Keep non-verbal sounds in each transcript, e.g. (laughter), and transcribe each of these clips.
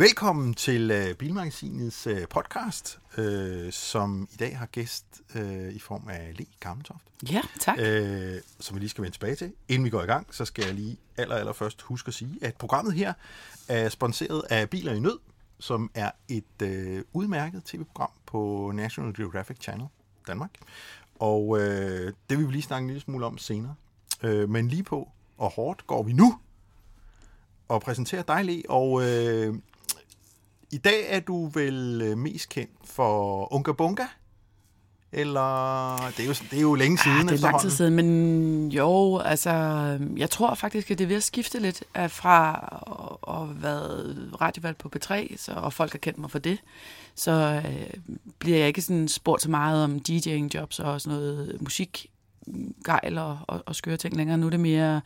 Velkommen til uh, Bilmagasinets uh, podcast, uh, som i dag har gæst uh, i form af Le Gammeltoft. Ja, tak. Uh, som vi lige skal vende tilbage til. Inden vi går i gang, så skal jeg lige aller, aller først huske at sige, at programmet her er sponsoreret af Biler i Nød, som er et uh, udmærket tv-program på National Geographic Channel Danmark. Og uh, det vil vi lige snakke en lille smule om senere. Uh, men lige på og hårdt går vi nu og præsentere dig, Le, og øh, i dag er du vel øh, mest kendt for Unga Bunga? Eller, det er jo, det er jo længe siden ah, det er lang tid siden, men jo, altså, jeg tror faktisk, at det er ved at skifte lidt af fra at have været radiovalgt på P3, så, og folk har kendt mig for det, så øh, bliver jeg ikke sådan spurgt så meget om DJing jobs og sådan noget musik gejl og, og, og skøre ting længere. Nu er det mere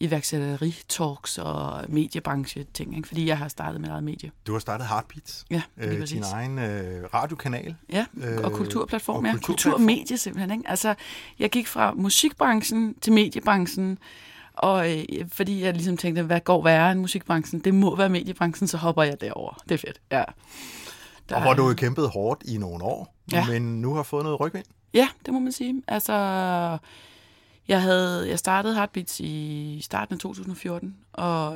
iværksætteri-talks og mediebranche-ting, ikke? fordi jeg har startet med eget medie. Du har startet Heartbeats, ja, øh, din egen øh, radiokanal. Ja, og kulturplatform, øh, og ja. Kultur og medie simpelthen. Ikke? Altså, jeg gik fra musikbranchen til mediebranchen, og øh, fordi jeg ligesom tænkte, hvad går værre end musikbranchen? Det må være mediebranchen, så hopper jeg derover. Det er fedt, ja. Der, og hvor du har kæmpet hårdt i nogle år, ja. men nu har fået noget rygvind. Ja, det må man sige. Altså, jeg, havde, jeg startede Heartbeats i starten af 2014, og,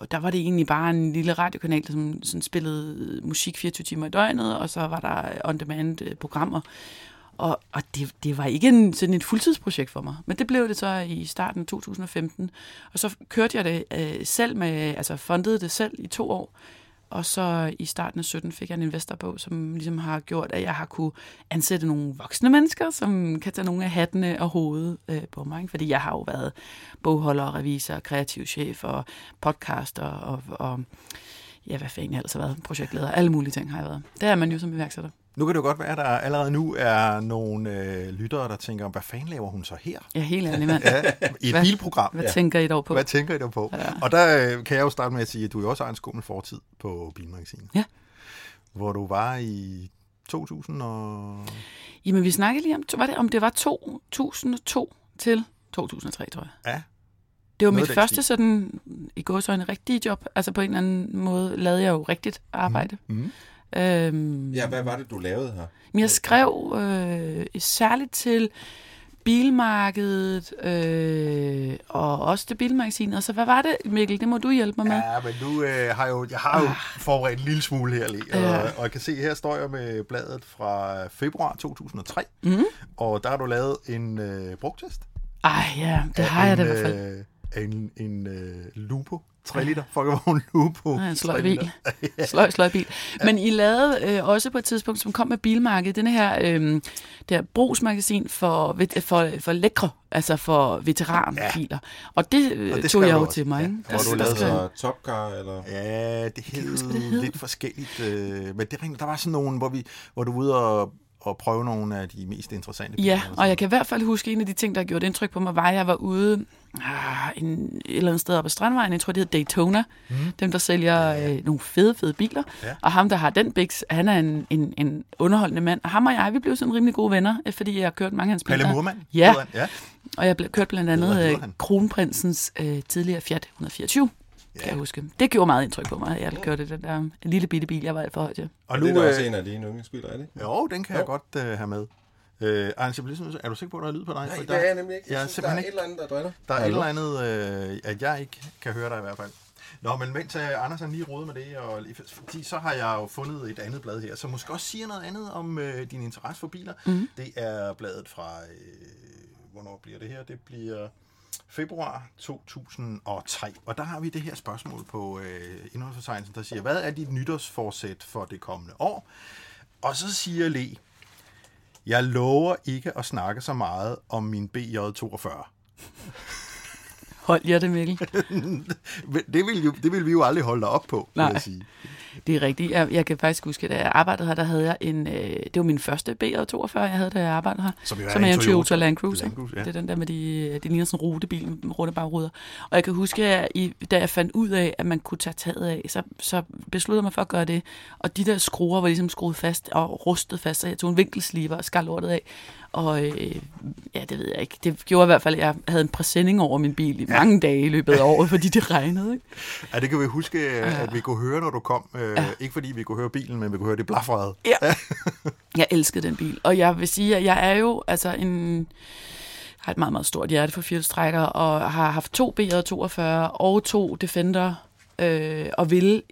og der var det egentlig bare en lille radiokanal, som, som spillede musik 24 timer i døgnet, og så var der on-demand-programmer. Øh, og, og det, det var ikke en, sådan et fuldtidsprojekt for mig, men det blev det så i starten af 2015. Og så kørte jeg det øh, selv med, altså fundede det selv i to år, og så i starten af 17 fik jeg en investor på, som ligesom har gjort, at jeg har kunne ansætte nogle voksne mennesker, som kan tage nogle af hattene og hovedet øh, på mig. Fordi jeg har jo været bogholder, revisor, kreativ chef og podcaster og, og ja, hvad fanden jeg har altså været, projektleder, alle mulige ting har jeg været. Det er man jo som iværksætter. Nu kan det jo godt være, at der allerede nu er nogle øh, lyttere, der tænker, hvad fanden laver hun så her? Ja, helt ærligt, mand. (laughs) ja, I et hvad, bilprogram. Hvad ja. tænker I dog på? Hvad tænker I dog på? Ja. Og der øh, kan jeg jo starte med at sige, at du jo også har en skummel fortid på Bilmagasinet. Ja. Hvor du var i 2000 og... Jamen, vi snakkede lige om, var det, om det var 2002 til 2003, tror jeg. Ja, det var Noget mit første sådan, i går så en rigtig job. Altså på en eller anden måde lavede jeg jo rigtigt arbejde. Mm. Mm. Øhm, ja, hvad var det, du lavede her? Men jeg skrev øh, særligt til bilmarkedet øh, og også til bilmagasinet. Og så hvad var det, Mikkel? Det må du hjælpe mig med. Ja, men nu øh, har jo, jeg har jo ah. forberedt en lille smule her lige. Og, ja. og jeg kan se, her står jeg med bladet fra februar 2003. Mm. Og der har du lavet en øh, brugtest. Ej ja, det har en, jeg da i hvert fald. Øh, en en øh, Lupo 3 liter folkevogn Lupo. Ja, en sløj bil. (laughs) sløj, sløj bil. Men I lavede øh, også på et tidspunkt, som kom med bilmarkedet, denne her øh, der brugsmagasin for, for, for lækre, altså for veteranbiler. Ja. Og det, øh, og det tog jeg jo til mig. Ja. Hvor du lavede så Topcar, eller? Ja, det hed, det hed. lidt forskelligt. Øh, men det, der var sådan nogen, hvor, vi, hvor du var ude og og prøve nogle af de mest interessante biler. Ja, og jeg kan i hvert fald huske, en af de ting, der gjorde indtryk på mig, var, at jeg var ude ah, en, et eller andet sted op ad Strandvejen, jeg tror, det hedder Daytona, mm. dem, der sælger ja. øh, nogle fede, fede biler. Ja. Og ham, der har den Bix, han er en, en, en underholdende mand. Og ham og jeg, vi blev sådan rimelig gode venner, øh, fordi jeg har kørt mange af hans biler. Palle Murmann? Ja. ja, og jeg kørte blandt andet øh, Kronprinsens øh, tidligere Fiat 124 kan jeg huske. Det gjorde meget indtryk på mig, jeg kørte den der lille bitte bil, jeg var alt for højt til. Og nu, det er også øh, en af dine yndlingsbiler, er det? Jo, den kan jo. jeg godt uh, have med. Øh, Anders, er du sikker på, at der er lyd på dig? Nej, det er jeg nemlig ikke. Jeg, jeg synes, der er et eller andet, der drønner. Der er et eller andet, øh, at jeg ikke kan høre dig i hvert fald. Nå, men mens uh, Anders han lige rådet med det, og, fordi så har jeg jo fundet et andet blad her, som måske også siger noget andet om øh, din interesse for biler. Mm. Det er bladet fra, øh, hvornår bliver det her? Det bliver februar 2003. Og der har vi det her spørgsmål på øh, indholdsfortegnelsen, der siger, hvad er dit nytårsforsæt for det kommende år? Og så siger Le, jeg lover ikke at snakke så meget om min BJ42. Hold jer det, Mikkel. (laughs) det, vil jo, det vil vi jo aldrig holde dig op på, Nej. vil jeg sige. Det er rigtigt. Jeg, jeg kan faktisk huske, at da jeg arbejdede her, der havde jeg en... Øh, det var min første BR42, jeg havde, da jeg arbejdede her. Som, som er en Toyota, Toyota Land Cruiser. Land Cruiser ja. Det er den der med de... Det ligner sådan en rutebil med runde bagruder. Og jeg kan huske, at I, da jeg fandt ud af, at man kunne tage taget af, så, så besluttede jeg mig for at gøre det. Og de der skruer var ligesom skruet fast og rustet fast, så jeg tog en vinkelsliber og skar lortet af. Og øh, ja, det ved jeg ikke. Det gjorde i hvert fald, at jeg havde en præsending over min bil i mange dage i løbet af året, fordi det regnede. Ikke? Ja, det kan vi huske, at vi kunne høre, når du kom. Øh, Ja. Ikke fordi vi kunne høre bilen, men vi kunne høre det blafrede. Ja. jeg elskede den bil. Og jeg vil sige, at jeg er jo altså en har et meget, meget stort hjerte for firehjulstrækker, og har haft to BR42 og to Defender, øh, og vil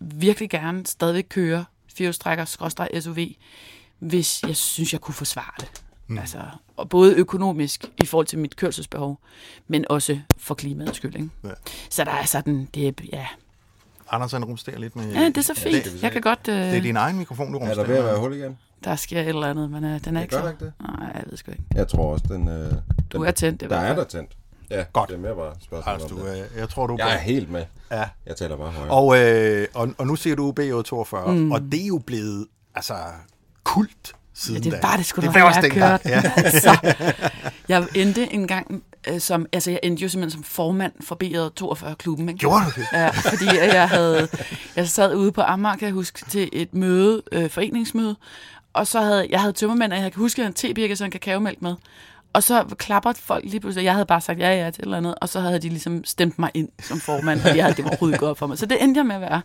virkelig gerne stadigvæk køre firehjulstrækker, skråstreg SUV, hvis jeg synes, jeg kunne forsvare det. Mm. Altså, og både økonomisk i forhold til mit kørselsbehov, men også for klimaets skyld. Ikke? Ja. Så der er sådan, det er, ja. Anders, han rumsterer lidt med... ja, det er så fint. det- Jeg kan godt, øh, Det er din egen mikrofon, du Er rumsterer der ved at være hul igen? der sker et eller andet, men øh, den er ikke gør så... ikke det? Nej, jeg ved sgu ikke. Jeg tror også, den... Øh, Du den er tændt, i Der er der tændt. Ja, Godt. det er mere bare spørgsmål Altså, om du, det. øh, jeg tror, du Jeg er helt med. Ja. Jeg taler bare højere. Og, øh, og, og nu ser du BO42, mm. og det er jo blevet altså, kult siden Ja, det var det sgu da, det var også jeg dengang. kørte. Ja. (laughs) altså, jeg endte en gang øh, som, altså jeg endte jo simpelthen som formand for BR42-klubben. Ikke? Gjorde du det? Ja, fordi jeg havde, jeg sad ude på Amager, kan jeg huske, til et møde, øh, foreningsmøde, og så havde jeg havde tømmermænd, og jeg kan huske, at jeg havde en tebirke, så en kakaomælk med. Og så klapper folk lige pludselig. Jeg havde bare sagt ja, ja til et eller andet, og så havde de ligesom stemt mig ind som formand, fordi jeg havde, det var overhovedet ikke op for mig. Så det endte jeg med at være.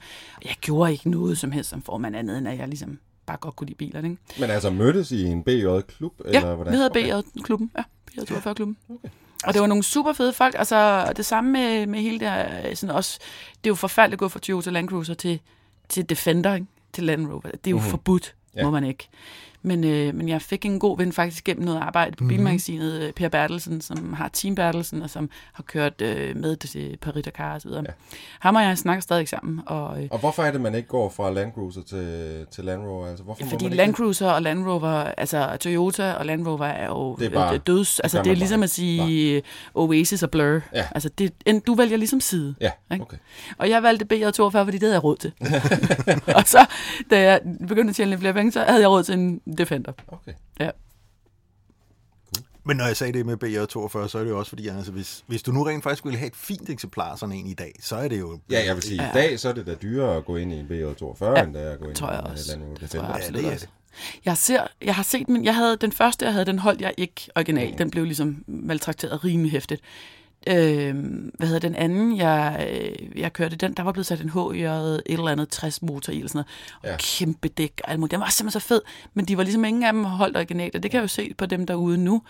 Jeg gjorde ikke noget som helst som formand, andet end at jeg ligesom bare godt kunne lide bilerne. Ikke? Men altså mødtes i en BJ-klub? Ja, eller hvordan? vi hedder BR-klubben. Ja, BR42-klubben. Okay. Og det var nogle super fede folk. Altså, det samme med, med hele der, sådan også, det er jo forfærdeligt at gå fra Toyota Land Cruiser til, til Defender, ikke? til Land Rover. Det er jo mm-hmm. forbudt, Ja. ja. må man ikke. Men, øh, men jeg fik en god ven faktisk gennem noget arbejde på mm-hmm. bilmagasinet, øh, Per Bertelsen, som har Team Bertelsen, og som har kørt øh, med til Paris-Dakar og så videre. Ja. Ja. Ham og jeg snakker stadig sammen. Og, øh, Og hvorfor er det, man ikke går fra Land Cruiser til, til Land Rover? Altså, hvorfor må fordi man ikke Land det? Cruiser og Land Rover, altså Toyota og Land Rover er jo Det er bare- øh, døds. Altså gør det er man ligesom bare. at sige Oasis og Blur. Ja. Altså det, en, du vælger ligesom side. Ja, Ikke? okay. Og jeg valgte BR42, fordi det havde jeg råd til. (laughs) og så, da jeg begyndte at tjene lidt flere penge, så havde jeg råd til en Defender. okay. Ja. Men når jeg sagde det med BR42, så er det jo også fordi, altså, hvis, hvis du nu rent faktisk ville have et fint eksemplar, sådan en i dag, så er det jo... Ja, jeg vil sige, Ja. i dag så er det da dyrere at gå ind i en BJ42, ja, end det er at gå ind i en. Land Rover Det tror Defender. jeg Ja, det er det. Jeg, ser, jeg har set, men jeg havde den første, jeg havde, den holdt jeg ikke original. Den blev ligesom maltrakteret rimelig hæftigt. Øh, hvad hedder den anden, jeg, øh, jeg kørte den, der var blevet sat en HJ et eller andet 60 motor i, eller sådan noget. Ja. Ja. Kæmpe dæk og alt muligt. Den var simpelthen så fed, men de var ligesom ingen af dem holdt originalt, og det kan jeg jo se på dem derude nu,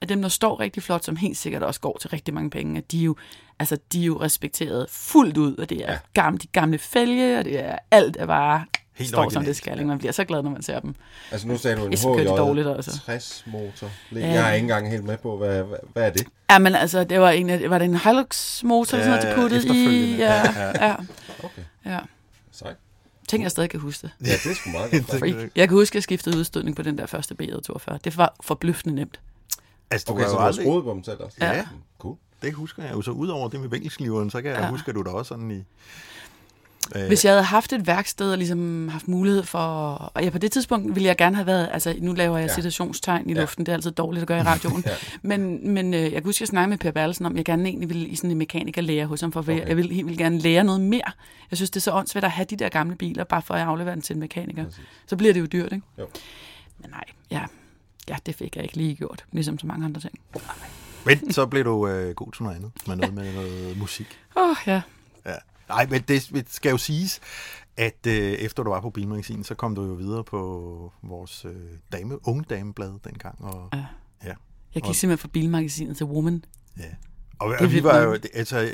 at dem, der står rigtig flot, som helt sikkert også går til rigtig mange penge, at de jo, altså, de er jo respekteret fuldt ud, og det er ja. gamle, de gamle fælge, og det er alt er bare Helt står som det skal. Ikke? Man bliver så glad, når man ser dem. Altså nu sagde du en Jeg skal køre HJ det dårligt, altså. 60 motor. Ja. Jeg er ikke engang helt med på, hvad, hvad, hvad er det? Ja, men altså, det var, en, var det en Hilux motor, Ja, ja, sådan noget, de puttede i? Ja, Ja, ja, Okay, ja. sejt. Tænk, jeg stadig kan huske det. Ja, det er sgu meget godt. (laughs) Jeg kan huske, at jeg skiftede udstødning på den der første BR42. Det var forbløffende nemt. Altså, du Okay, kan så du har aldrig... skruet på dem selv også? Ja. Cool. Det husker jeg jo. Så udover det med vinkelskriveren, så kan jeg Ja. huske, at du da også sådan i... Øh, Hvis jeg havde haft et værksted og ligesom haft mulighed for... Og ja, på det tidspunkt ville jeg gerne have været... Altså, nu laver jeg Ja. citationstegn i Ja. luften. Det er altid dårligt at gøre i (laughs) radioen. Ja. Men, men øh, jeg kan huske, at jeg snakkede med Per Bertelsen om, at jeg gerne egentlig ville i sådan en mekanikerlære hos ham, for Okay. jeg ville helt vildt gerne lære noget mere. Jeg synes, det er så åndssvagt at have de der gamle biler, bare for at aflevere den til en mekaniker. Præcis. Så bliver det jo dyrt, ikke? Jo. Men nej, ja, ja, det fik jeg ikke lige gjort, ligesom så mange andre ting. Men så blev du øh, god til noget andet, med noget med noget musik. Åh, oh, ja. Nej, men det skal jo siges, at øh, efter du var på Bilmagasin, så kom du jo videre på vores øh, dame, unge dameblad dengang. Og, Ja. ja. Jeg Og- gik simpelthen fra bilmagasinet til Woman. ja. Og, og vi var jo, altså,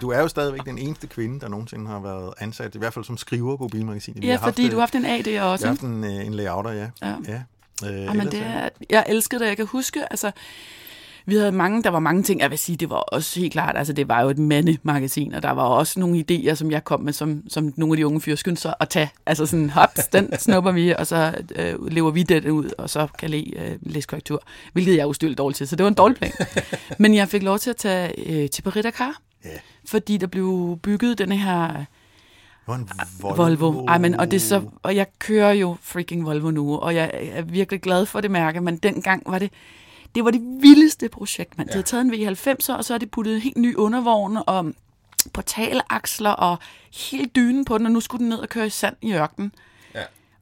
du er jo stadigvæk den eneste kvinde, der nogensinde har været ansat, i hvert fald som skriver på Bilmagasinet. Vi Ja, har haft, fordi øh, du har haft en AD også, har ikke? haft en, øh, en layouter, ja. Ja. ja. Øh, Ja, men ellers det er- er, jeg elskede det, jeg kan huske, altså, vi havde mange, der var mange ting, jeg vil sige, det var også helt klart, altså det var jo et mandemagasin, og der var også nogle idéer, som jeg kom med, som, som nogle af de unge fyre skyndte sig at tage. Altså sådan, hops, den snupper vi, og så øh, lever vi den ud, og så kan le, øh, læse korrektur, hvilket jeg er ustyrligt dårlig til, så det var en dårlig plan. (laughs) Men jeg fik lov til at tage øh, til Paris Dakar, Ja. fordi der blev bygget den her Det var en Volvo. Volvo. Ej, men, og, det så, og jeg kører jo freaking Volvo nu, og jeg er virkelig glad for det mærke, men dengang var det, det var det vildeste projekt, man. Ja. De havde taget en V90'er, og så har de puttet en helt ny undervogn og portalaksler og helt dynen på den, og nu skulle den ned og køre i sand i ørkenen.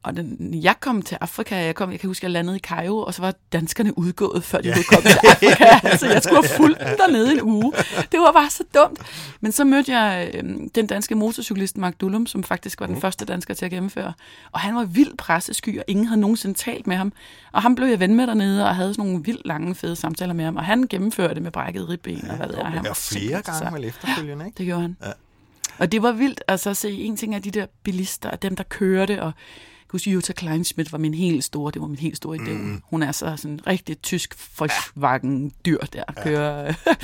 Og den, jeg kom til Afrika, jeg, kom, jeg kan huske, jeg landede i Cairo, og så var danskerne udgået, før de ja. kom til Afrika. (laughs) altså, jeg skulle have fulgt dem dernede en uge. Det var bare så dumt. Men så mødte jeg øh, den danske motorcyklist Mark Dullum, som faktisk var den mm. første dansker til at gennemføre. Og han var vildt pressesky, og ingen havde nogensinde talt med ham. Og ham blev jeg ven med dernede, og havde sådan nogle vildt lange, fede samtaler med ham. Og han gennemførte med brækket ribben, ja, og hvad ved jeg. Han var flere gange med efterfølgende, ikke? Det gjorde han. Ja. Og det var vildt altså, at se en ting af de der bilister, og dem, der kørte, og huske, Jutta Kleinschmidt var min helt store, det var min helt store idé. Mm. Hun er så sådan en rigtig tysk Volkswagen-dyr der, kører. Ja. (laughs)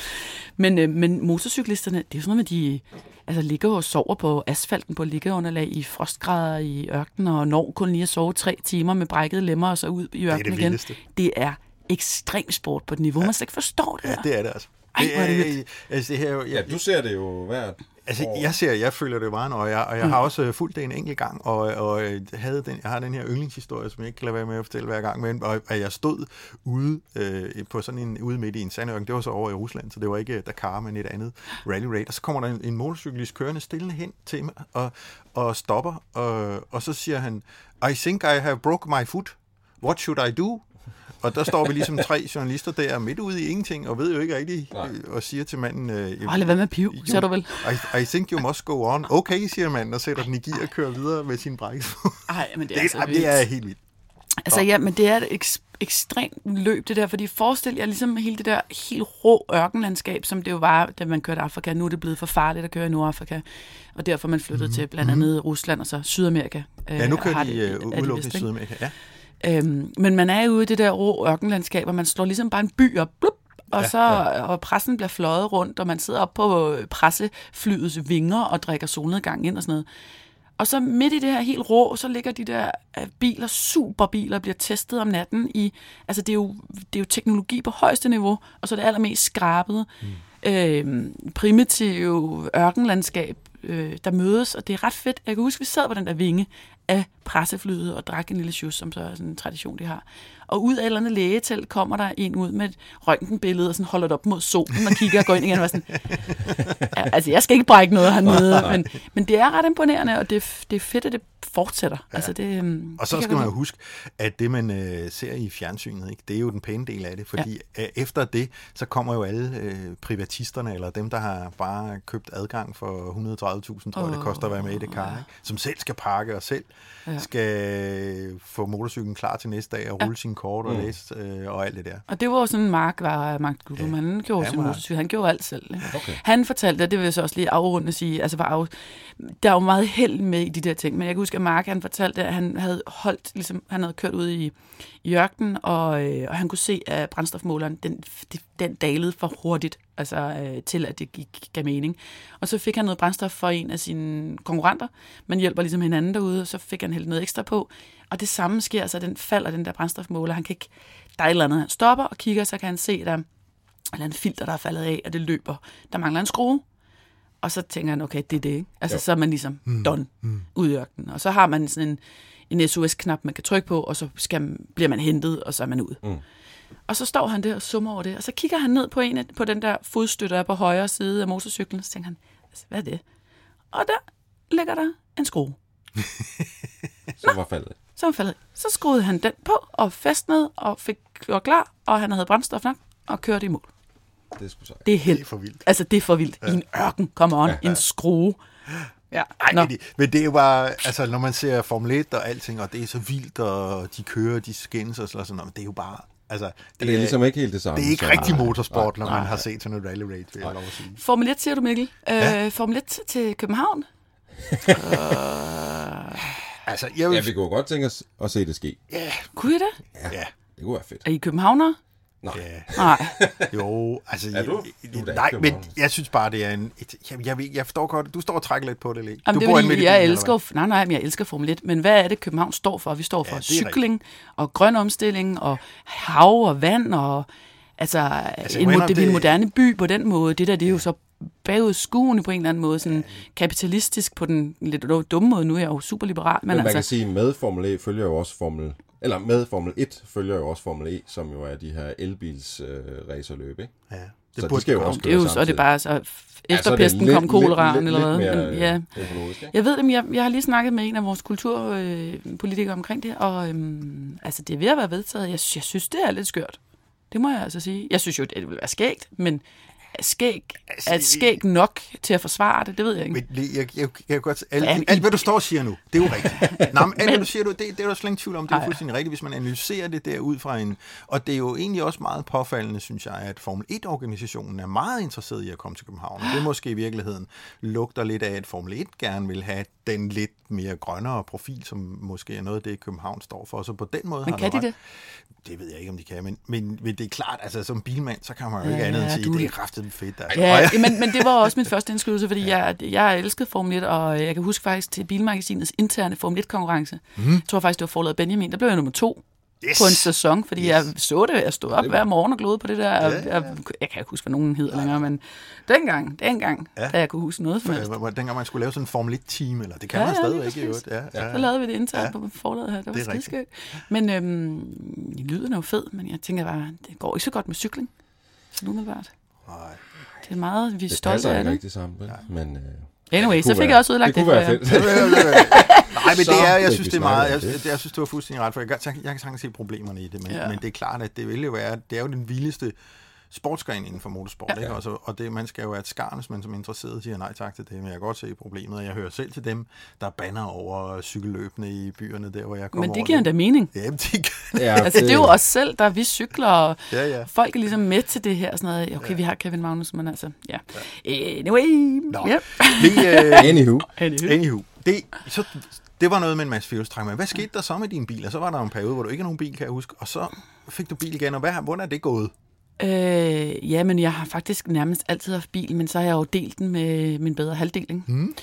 men, øh, men motorcyklisterne, det er sådan noget med, de altså, ligger og sover på asfalten på liggeunderlag i frostgrader i ørkenen, og når kun lige at sove tre timer med brækkede lemmer, og så ud i ørkenen igen. Det er ekstrem sport på et niveau, ja. man slet ikke forstår det Ja, der. det er det altså. Ej, hvor er det vildt. Altså, det her, jeg, ja, du ser det jo hver Altså, jeg ser, jeg føler det meget nøje, og jeg, og jeg har også øh, fulgt det en enkelt gang, og, og øh, havde den, jeg har den her yndlingshistorie, som jeg ikke kan lade være med at fortælle hver gang, men og, at jeg stod ude øh, på sådan en, ude midt i en sandørken, det var så over i Rusland, så det var ikke Dakar, men et andet rally raid, og så kommer der en, en motorcyklist kørende stille hen til mig, og, og stopper, og, og så siger han, I think I have broke my foot, what should I do? Og der står vi ligesom (laughs) tre journalister der midt ude i ingenting, og ved jo ikke rigtigt, Nej. og siger til manden... Øh, Ej, lad være med piv, siger du vel? I, I think you must go on. Okay, siger manden, og sætter den i gear og kører videre med sin brække. Ej, men det er, det, altså det er helt vildt. Altså ja, men det er et ek- ekstremt løb, det der, fordi forestil jer ligesom hele det der helt rå ørkenlandskab, som det jo var, da man kørte Afrika. Nu er det blevet for farligt at køre i Nordafrika, og derfor er man flyttet mm-hmm. til blandt andet mm-hmm. Rusland og så Sydamerika. Ja, nu kører de uh, udelukkende i Sydamerika, ja. Øhm, men man er jo ude i det der rå ørkenlandskab, og man slår ligesom bare en by op, blup, og, ja, så, ja. og pressen bliver fløjet rundt, og man sidder op på presseflyets vinger og drikker solnedgang ind og sådan noget. Og så midt i det her helt rå, så ligger de der øh, biler, superbiler, bliver testet om natten i, altså det er jo, det er jo teknologi på højeste niveau, og så er det allermest skrabet, mm. øh, primitive ørkenlandskab, øh, der mødes, og det er ret fedt. Jeg kan huske, vi sad på den der vinge af presseflyet og drak en lille shoes, som så er sådan en tradition, de har. Og ud af et eller andet lægetelt kommer der en ud med et røntgenbillede og sådan holder det op mod solen og kigger og går ind igen og sådan, altså jeg skal ikke brække noget hernede, (laughs) men, men det er ret imponerende, og det, det er fedt, at det fortsætter. Ja. Altså det, øhm, og så det skal man jo huske, at det man øh, ser i fjernsynet, ikke, det er jo den pæne del af det, fordi ja. efter det, så kommer jo alle øh, privatisterne, eller dem, der har bare købt adgang for 130.000, tror jeg, det koster at være med i det kar, ja. ikke, som selv skal pakke og selv ja. skal få motorcyklen klar til næste dag og rulle ja. sin kort og mm. læse øh, og alt det der. Og det var jo sådan, Mark var Mark Gudum, ja. han gjorde sin motorcykel, han gjorde alt selv. Okay. Han fortalte, det vil jeg så også lige afrunde og sige, altså var af, der er jo meget held med i de der ting, men jeg kan huske, Mark han fortalte, at han havde holdt, ligesom, han havde kørt ud i, i ørkenen, og, øh, og han kunne se, at brændstofmåleren, den, den dalede for hurtigt, altså øh, til at det gik, gav mening. Og så fik han noget brændstof for en af sine konkurrenter. Man hjælper ligesom hinanden derude, og så fik han hældt noget ekstra på. Og det samme sker, så den falder, den der brændstofmåler. Han kan ikke, der er et eller andet, han stopper og kigger, så kan han se, at der eller en filter, der er faldet af, og det løber. Der mangler en skrue. Og så tænker han, okay, det er det. Ikke? Altså, jo. så er man ligesom mm. done mm. ud i ørkenen. Og så har man sådan en, en SOS-knap, man kan trykke på, og så skal, bliver man hentet, og så er man ud. Mm. Og så står han der og summer over det, og så kigger han ned på, en, på den der fodstøtte, der er på højre side af motorcyklen, og så tænker han, altså, hvad er det? Og der ligger der en skrue. (laughs) så var faldet. Så var faldet. Så skruede han den på og festnede og fik gjort klar, og han havde brændstof nok og kørte i mål. Det er sgu sejt. Det er helt Det er for vildt. Altså, det er for vildt. Ja. I en ørken, kommer on, ja, ja. en skrue. Ja. Ej, men, det, men det er jo bare, altså når man ser Formel 1 og alting, og det er så vildt, og de kører, de skændes og sådan noget, det er jo bare, altså... Det, det er, er ligesom ikke helt det samme. Det er ikke så, rigtig motorsport, nej, når man nej, har set sådan en rally raid, vil jeg lov at sige. Formel 1, siger du Mikkel. Ja. Øh, Formel 1 til København? uh... Altså, jeg vil... Ja, vi kunne godt tænke os at se det ske. Ja. Kunne I det? Ja, ja. det kunne være fedt. Er I københavner? Nej. Ja. Nej. (laughs) jo, altså... Er du? du er nej, men jeg synes bare, det er en... Et, jeg, jeg, jeg forstår godt, du står og trækker lidt på det, Læg. Jamen, du det bor fordi, jeg elsker... Nej, nej, men jeg elsker Formel 1. Men hvad er det, København står for? Vi står for ja, cykling rigtigt. og grøn omstilling og hav og vand og... Altså, altså en, det, det er en moderne by på den måde. Det der, det er jo så bagudskuende på en eller anden måde, sådan kapitalistisk på den lidt dumme måde. Nu er jeg jo superliberal. Men, men man altså, kan sige, med Formel E følger jo også Formel eller med Formel 1 følger jo også Formel E, som jo er de her elbils øh, racerløb, ikke? Ja. Så de burde skal jo også Det er jo, køre så er det samtidig. bare så Ja, efter så er det pesten lidt- kom koleraen eller lidt hvad. mere, ja. øh? Jeg ved det, jeg, jeg har lige snakket med en af vores kulturpolitikere omkring det, og øhm, altså, det er ved at være vedtaget. Jeg, jeg synes, det er lidt skørt. Det må jeg altså sige. Jeg synes jo, det vil være skægt, men skæg, er skæg nok til at forsvare det? Det ved jeg ikke. Men jeg, jeg, jeg, kan godt... Alt, Ja, alt, hvad du står og siger nu, det er jo rigtigt. (laughs) Nej, men alt, hvad du siger, du, det, det er der slet ingen tvivl om. Det er Ej. fuldstændig rigtigt, hvis man analyserer det der ud fra en... Og det er jo egentlig også meget påfaldende, synes jeg, at Formel 1-organisationen er meget interesseret i at komme til København. Og det måske i virkeligheden lugter lidt af, at Formel 1 gerne vil have den lidt mere grønnere profil, som måske er noget af det, København står for. Så på den måde Men har kan de ret. det? Det ved jeg ikke, om de kan, men, men, men det er klart, altså som bilmand, så kan man jo ikke Ja, andet end sige, du- det er kraftigt fedt. Altså. Ja, (laughs) men, men det var også min (laughs) første indskydelse, fordi jeg, jeg elskede Formel 1, og jeg kan huske faktisk til Bilmagasinets interne Formel 1-konkurrence. Mm. Jeg tror faktisk, det var forladet Benjamin. Der blev jeg nummer to Yes. på en sæson, fordi yes. jeg så det. Jeg stod op hver morgen og glodede på det der. Ja, ja. Jeg, jeg kan ikke huske, hvad nogen hedder længere, men dengang, dengang, Ja. ja. da jeg kunne huske noget som helst, hvor- Dengang man skulle lave sådan en Formel 1-team, eller det kan Ja, man ja, stadigvæk i præcis. øvrigt. Ja, ja. så lavede vi det internt Ja. ja. på forladet her. Det var Det er. Men øhm, lyden er jo fed, men jeg tænker bare, det går ikke så godt med cykling. Så nu Nej. Det er meget, vi er Det stolte af ikke det. rigtig sammen, vel? Men, øh, Anyway, det så fik jeg være- også udlagt det, det kunne for være fedt. (laughs) Nej, men Så det er, jeg synes, det er meget, jeg, det. jeg, jeg synes, du har fuldstændig ret, for jeg kan, jeg kan sagtens se problemerne i det, men, ja. Men det er klart, at det vil jo være, det er jo den vildeste sportsgren inden for motorsport, ja. Ja. ikke? Altså, og det, man skal jo være et skarn, hvis man som interesseret siger nej tak til det, men jeg kan godt se problemet, og jeg hører selv til dem, der banner over cykelløbene i byerne, der hvor jeg kommer Men det giver endda mening. Jamen, det gør Ja, Altså, det er jo os selv, der vi cykler, og Ja, ja. folk er ligesom med til det her. Sådan noget. Okay, vi har Kevin Magnus, men altså, ja. Anyway. Nå. Ja. Vi, øh, Anywho. Anywho. Anywho, det, så, det var noget med en masse firehjulstræk, men hvad skete der så med din bil? Og så var der en periode, hvor du ikke har nogen bil, kan jeg huske, og så fik du bil igen, og hvad, hvordan er det gået? Øh, ja, men jeg har faktisk nærmest altid haft bil, men så har jeg jo delt den med min bedre halvdeling. Mm.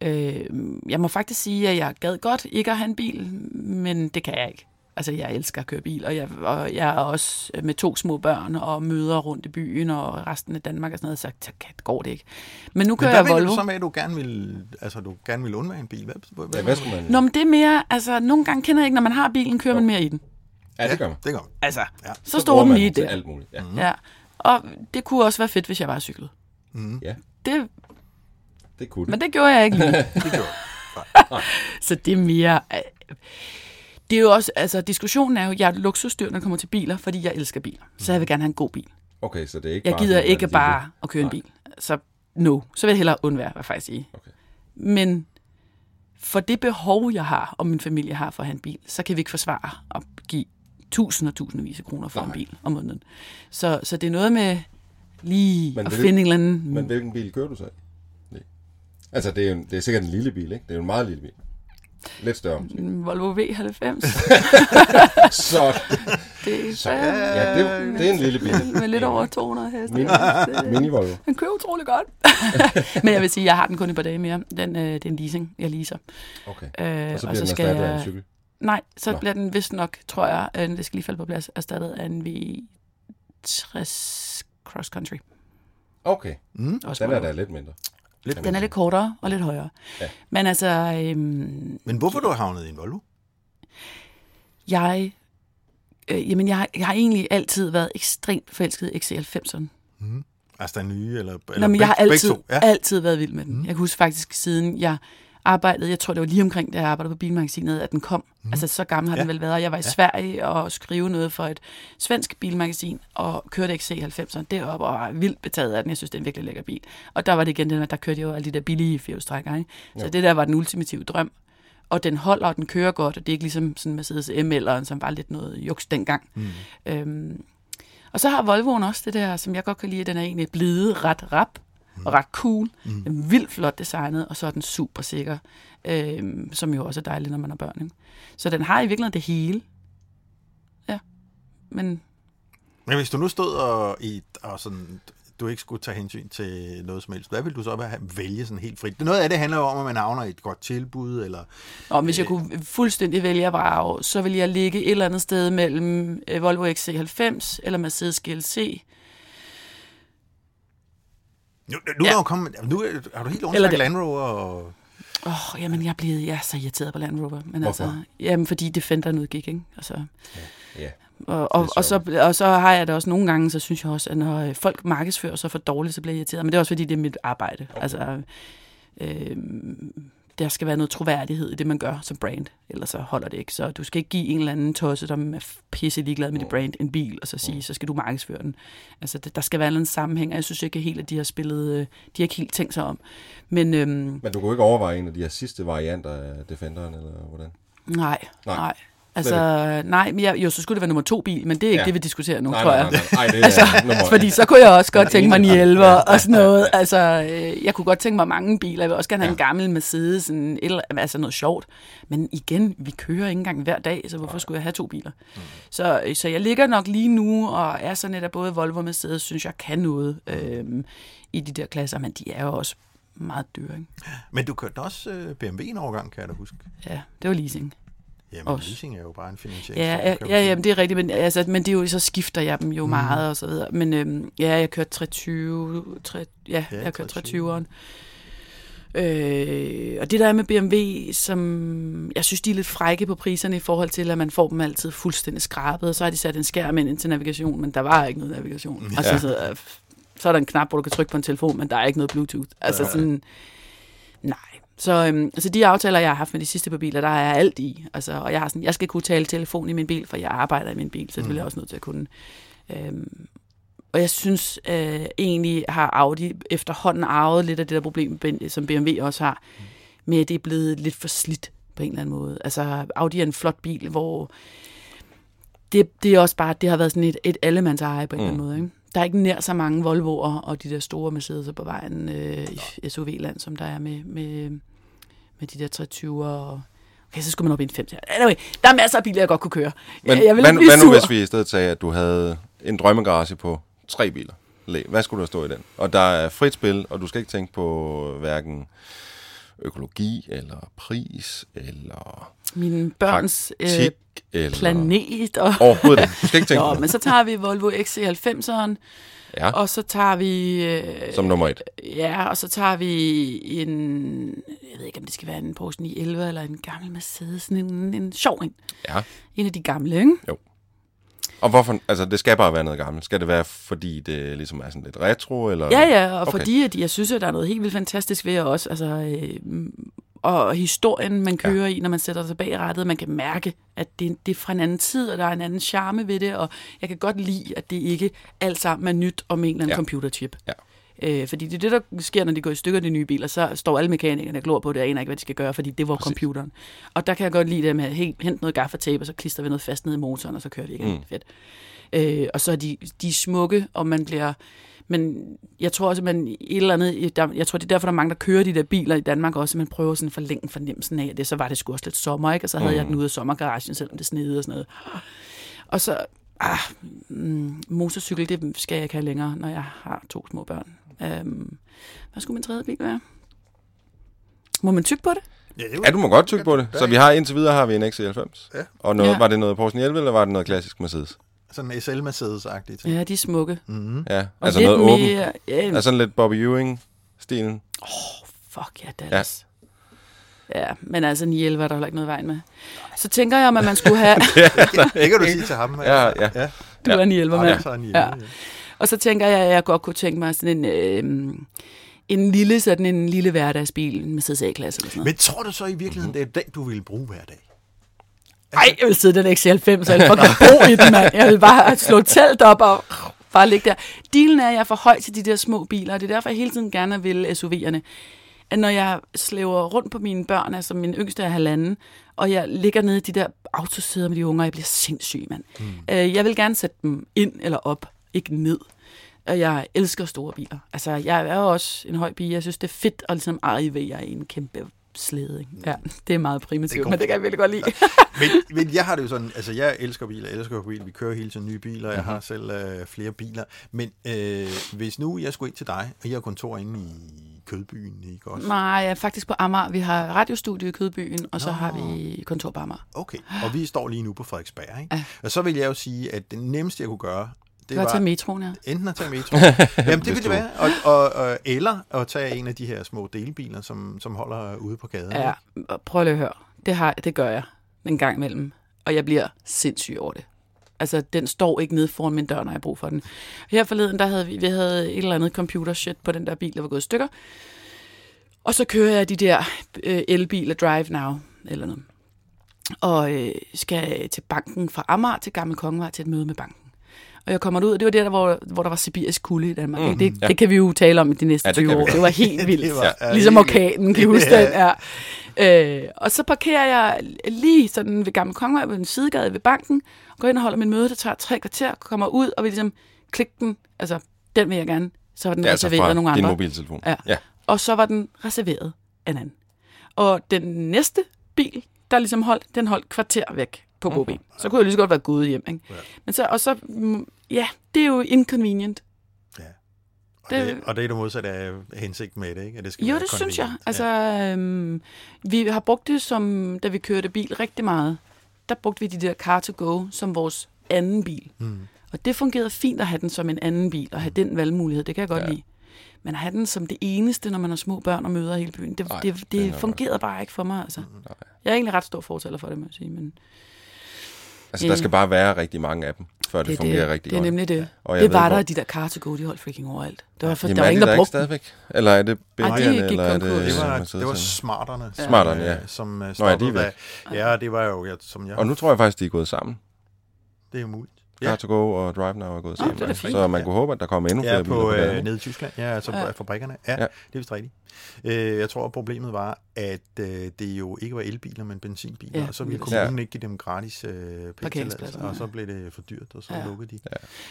Øh, jeg må faktisk sige, at jeg gad godt ikke at have en bil, men det kan jeg ikke. Altså, jeg elsker at køre bil, og jeg, og jeg er også med to små børn og møder rundt i byen og resten af Danmark og sådan noget, så, så går det ikke. Men nu kører jeg Volvo. du så med, at du gerne vil, altså, du gerne vil undvære en bil? Hvad, hvad, Ja, hvad skulle man... Nå, men det er mere, altså, nogle gange kender jeg ikke, når man har bilen, kører man mere i den. Ja, det gør man. Det gør man. Altså, Ja. så, bruger står den lige der. alt muligt. Ja. Ja. Og det kunne også være fedt, hvis jeg bare cyklede. ja, Det, det kunne det. men det gjorde jeg ikke lige. (laughs) Det gør jeg. (laughs) Så det er mere... øh, Det er jo også, altså diskussionen er jo, jeg er luksusdyr, når det kommer til biler, fordi jeg elsker biler. Så jeg vil gerne have en god bil. Okay, så det er ikke Jeg bare gider ikke bare at køre en Nej. bil. Så no, så vil jeg hellere undvære, hvad jeg faktisk sige. Okay. Men for det behov, jeg har, og min familie har for at have en bil, så kan vi ikke forsvare at give tusind og tusindvis af kroner for Nej. en bil om måneden. Så, så det er noget med lige Men at vil- finde en eller anden... Men hvilken bil kører du så? Nej. Altså, det er, jo, det er sikkert en lille bil, ikke? Det er jo en meget lille bil. Lidt større måske. en Volvo V90. (laughs) Så, (laughs) Det er så så, ja, det, det er en lille bil. (laughs) med lidt over 200 heste. Mini, Det- mini Volvo. Den kører utrolig godt. Men jeg vil sige, at jeg har den kun et par dage mere. Den, øh, det er en leasing, jeg leaser. Okay. Øh, Og så bliver den erstattet af en cykel. Nej, så Nå. bliver den vist nok, tror jeg, øh, det skal lige falde på plads, erstattet af en V60 Cross Country. Okay, Mm. Også den er da lidt mindre. Lidt den er lidt kortere og lidt højere. Ja. Men altså, øhm, Men hvorfor du har havnet i en Volvo? jeg, øh, jamen jeg, har- jeg har egentlig altid været ekstremt forelsket i XC90'eren. Altså den nye, eller, eller Nå, men jeg har begge, altid, begge? Ja. altid været vild med den. Mm. Jeg kan huske faktisk, siden jeg arbejdede, jeg tror det var lige omkring, da jeg arbejdede på Bilmagasinet, at den kom. Mm. Altså så gammel har Ja. den vel været. Jeg var i Sverige og skrive noget for et svensk bilmagasin, og kørte XC90'eren deroppe, og var vildt betaget af den. Jeg synes, det er en virkelig lækker bil. Og der var det igen den, at der kørte jeg jo alle de der billige fjolstrækker. Ikke? Så Jo. det der var den ultimative drøm. Og den holder, og den kører godt, og det er ikke ligesom sådan Mercedes ML'eren, som var lidt noget juks dengang. Mm. Øhm, og så har Volvoen også det der, som jeg godt kan lide, at den er egentlig blevet ret rap og ret cool. Mm. Den er vildt flot designet, og så er den super sikker, øhm, som jo også er dejligt, når man har børn. Ikke? Så den har i virkeligheden det hele. Ja, men Men hvis du nu stod og, i, og sådan, du ikke skulle tage hensyn til noget som helst, hvad vil du så vælge sådan helt frit? Noget af det handler jo om, at man havner et godt tilbud, eller og hvis jeg kunne fuldstændig vælge at vrage, så vil jeg ligge et eller andet sted mellem øh, Volvo XC90 eller Mercedes GLC. Nu, nu, ja. Ja. er, kommet, nu er, du helt det- Land Rover og... Åh, oh, jamen, jeg er, blevet, jeg er så irriteret på Land Rover. Men Hvorfor? altså, jamen, fordi Defenderen udgik, ikke? Altså, Ja. og, og, er og, så, og så har jeg det også nogle gange, så synes jeg også, at når øh, folk markedsfører sig for dårligt, så bliver jeg irriteret. Men det er også fordi, det er mit arbejde. Okay. Altså, øh, der skal være noget troværdighed i det, man gør som brand. Ellers så holder det ikke. Så du skal ikke give en eller anden tosse, der er pisse ligeglad med dit brand, en bil, og så sige, så skal du markedsføre den. Altså, der skal være en sammenhæng, og jeg synes ikke helt, at de har spillet, øh, de har ikke helt tænkt sig om. Men øhm, Men du kunne ikke overveje en af de her sidste varianter af Defenderen, eller hvordan? nej, Nej. nej. Altså, nej, men jeg, jo, så skulle det være nummer to bil, men det er ikke Ja. det, vi diskuterer nu, Nej, tror jeg. nej, nej, nej, det er Altså, (laughs) nummer... fordi så kunne jeg også godt tænke mig en ene- hjælper Ja, og sådan noget. (laughs) Altså, øh, jeg kunne godt tænke mig mange biler. Jeg vil også gerne have Ja. en gammel Mercedes, sådan, eller, altså noget sjovt. Men igen, vi kører ikke engang hver dag, så hvorfor skulle jeg have to biler? Mm. Så, øh, så jeg ligger nok lige nu, og er sådan lidt, at både Volvo og Mercedes synes, jeg kan noget øh, i de der klasser, men de er jo også meget dyre. Ikke? Men du kørte også øh, BMW en overgang, kan jeg da huske. Ja, det var leasing. Jamen, Også. leasing er jo bare en finansiering. Ja, ja, ja, ja, men det er rigtigt, men, altså, men det er jo, så skifter jeg dem jo Mm. meget og så videre. Men øhm, ja, jeg kørte 320, 3, ja, Ja, jeg kørte 320'eren. 320'eren. Øh, og det der er med BMW, som jeg synes, de er lidt frække på priserne i forhold til, at man får dem altid fuldstændig skrabet, og så har de sat en skærm ind til navigation, men der var ikke noget navigation. Ja. Altså, så, øh, så er der en knap, hvor du kan trykke på en telefon, men der er ikke noget Bluetooth. Altså Ja. sådan, nej. Så øhm, altså de aftaler, jeg har haft med de sidste par biler, der er alt i. Altså, og jeg, har sådan, jeg skal kunne tale telefon i min bil, for jeg arbejder i min bil, så det vil jeg også nødt til at kunne. Øhm, og jeg synes øh, egentlig har Audi efterhånden arvet lidt af det der problem, som BMW også har, med at det er blevet lidt for slidt på en eller anden måde. Altså Audi er en flot bil, hvor det, det er også bare, det har været sådan et, et allemands eje på en eller anden måde. Ikke? Der er ikke nær så mange Volvo'er og de der store Mercedes'er på vejen øh, i SUV-land, som der er med, med, med de der 320'er og Okay, så skulle man op i en 5 Anyway, der er masser af biler, jeg godt kunne køre. Men jeg, jeg vil hvad, hvad nu, hvis vi i stedet sagde, at du havde en drømmegarage på tre biler? Le- Hvad skulle der stå i den? Og der er frit spil, og du skal ikke tænke på hverken økologi, eller pris, eller Mine børns øh, tik, eller... planet. Og... Overhovedet ikke. Du skal ikke (laughs) tænke Nå, men så tager vi Volvo XC90'eren, Ja, og så tager vi... Øh, som nummer et. Ja, og så tager vi en... Jeg ved ikke, om det skal være en Porsche 911 eller en gammel Mercedes. Sådan en, en sjov en. Ja. En af de gamle, ikke? Og hvorfor, altså det skal bare være noget gammelt. Skal det være, fordi det ligesom er sådan lidt retro, eller? Ja, ja, og Okay. fordi at jeg synes, at der er noget helt vildt fantastisk ved også, altså, øh, og historien, man kører ja. i, når man sætter sig bag rattet, man kan mærke, at det, det er fra en anden tid, og der er en anden charme ved det, og jeg kan godt lide, at det ikke alt sammen er nyt om en eller anden ja. computerchip. Ja. Øh, fordi det er det, der sker, når de går i stykker, de nye biler, så står alle mekanikerne og glor på det, og aner ikke, hvad de skal gøre, fordi det var Præcis. Computeren. Og der kan jeg godt lide det med at hey, hente noget gaffatape, og så klister vi noget fast ned i motoren, og så kører det igen. Mm. Fedt. Øh, og så er de, de er smukke, og man bliver... Men jeg tror også, at man et eller andet, der, jeg tror, det er derfor, der er mange, der kører de der biler i Danmark også, at man prøver sådan at forlænge fornemmelsen af, at det, så var det sgu også lidt sommer, ikke? Og så havde mm. jeg den ude af sommergaragen, selvom det snede og sådan noget. Og så, ah, mm, motorcykel, det skal jeg ikke have længere, når jeg har to små børn. Um, hvad skulle min tredje bil være? Må man tykke på det? Ja, det Ja, du må godt tykke på det. Så vi har indtil videre har vi en XC90. Ja. Og noget, Ja. var det noget Porsche 911, eller var det noget klassisk Mercedes? Sådan en SL Mercedes-agtig ting. Ja, de er smukke. Mm-hmm. Ja, Og altså noget åbent. mere, ja, Altså sådan lidt Bobby Ewing-stilen. Fuck ja, Dallas. Ja. ja, men altså 911 er der heller ikke noget vejen med. Så tænker jeg, om, at man skulle (laughs) have... det (laughs) kan du sige til ham. Ja, ja. ja. du er 911 Ja, mand. så er han i- Ja. Og så tænker jeg, at jeg godt kunne tænke mig sådan en, øh, en lille, sådan en lille hverdagsbil, en Mercedes A-klasse eller sådan noget. Men tror du så i virkeligheden, det er den, du ville bruge hver dag? Ej, jeg vil sidde den XC90, så jeg vil bo i den, mand. Jeg vil bare slå telt op og bare ligge der. Dealen er, at jeg er for høj til de der små biler, og det er derfor, jeg hele tiden gerne vil SUV'erne. At når jeg slæver rundt på mine børn, altså min yngste er halvanden, og jeg ligger nede i de der autosæder med de unger, jeg bliver sindssyg, mand. Mm. Øh, jeg vil gerne sætte dem ind eller op, ikke ned. Og jeg elsker store biler. Altså, jeg er jo også en høj pige. Jeg synes, det er fedt at ligesom arrivere i en kæmpe slæde. Ikke? Ja, det er meget primitivt, Det men det kan jeg virkelig godt lide. (laughs) men, men jeg har det jo sådan, altså jeg elsker biler, jeg elsker biler, vi kører hele tiden nye biler, jeg Mhm. har selv øh, flere biler, men øh, hvis nu jeg skulle ind til dig, og I har kontor inde i Kødbyen, ikke også? Nej, jeg er faktisk på Amager. Vi har radiostudie i Kødbyen, og så Nå. har vi kontor på Amager. Okay, og vi står lige nu på Frederiksberg, ikke? Ja. Og så vil jeg jo sige, at det nemmeste, jeg kunne gøre, Det var tage metroen, ja. Enten at tage metro. (laughs) Jamen, det ville det være. Og, og, og, eller at tage en af de her små delbiler, som, som holder ude på gaden. Ja, prøv lige at høre. Det, har, det gør jeg en gang imellem, og jeg bliver sindssyg over det. Altså, den står ikke nede foran min dør, når jeg har brug for den. Her forleden, der havde vi, vi havde et eller andet computer shit på den der bil, der var gået i stykker. Og så kører jeg de der øh, elbiler Drive Now, eller noget. Og øh, skal til banken fra Amager til Gamle Kongevej til et møde med banken. Jeg kommer ud, og det var der, hvor, hvor der var sibirisk kulde i Danmark. Mm, det, ja. det kan vi jo tale om i de næste Ja, det 20 kan vi år. Det var helt (laughs) vildt. Det var- ja, ligesom orkanen, kan I huske den? Ja. Øh, og så parkerer jeg lige sådan ved Gamle Kongevej ved en sidegade ved banken, går ind og holder min møde, der tager tre kvarter, kommer ud og vil ligesom klikke den. Altså, den vil jeg gerne. Så var den er altså reserveret fra nogle din andre. mobiltelefon. Ja. ja. Og så var den reserveret af en anden. Og den næste bil, der ligesom holdt, den holdt kvarter væk på gåben. Mhm. Så kunne jeg lige så godt være gået hjem. Ikke? Ja. Men så, og så, mm, ja, det er jo inconvenient. Ja. Og, Det- det, og det er det modsatte af hensigt med det, ikke? At det skal Jo, det synes jeg. Altså, øhm, vi har brugt det som, da vi kørte bil rigtig meget. Der brugte vi de der car to go som vores anden bil. Mm. Og det fungerede fint at have den som en anden bil, og have den valgmulighed, det kan jeg godt Ja. ja. lide. Men at have den som det eneste, når man har små børn og møder hele byen, det, Nej, det, det det fungerede bare ikke for mig. Altså. Jeg er egentlig ret stor fortaler for det, må jeg sige. Men Altså, der skal bare være rigtig mange af dem, før det, det, fungerer det, rigtig det er godt. nemlig det. Og jeg Det var hvor- der, de der car to go, de holdt freaking overalt. Det var, for, Jamen, der var er ingen, der ikke brugte stadigvæk? Eller er det Ej, de BB'erne, gik eller er det... Det var, det var smarterne, som, Smarterne, øh, ja. som øh, er stoppede de væk? hvad- Ja, det var jo, jeg, som jeg... Og nu tror jeg faktisk, de er gået sammen. Det er jo muligt. Car to go og Drive Now er gået sammen. er fint. så man kunne håbe, at der kommer endnu flere Ja, biler på, på øh, nede i Tyskland. Ja, altså Ja. ja. fabrikkerne. Ja, Ja. ja, det er vist rigtigt. Øh, jeg tror, at problemet var, at øh, det jo ikke var elbiler, men benzinbiler, Ja, ja, og så ville kommunen Ja. ikke give dem gratis øh, Parkeringspladser, og så blev det for dyrt, og så Ja. ja. lukkede de.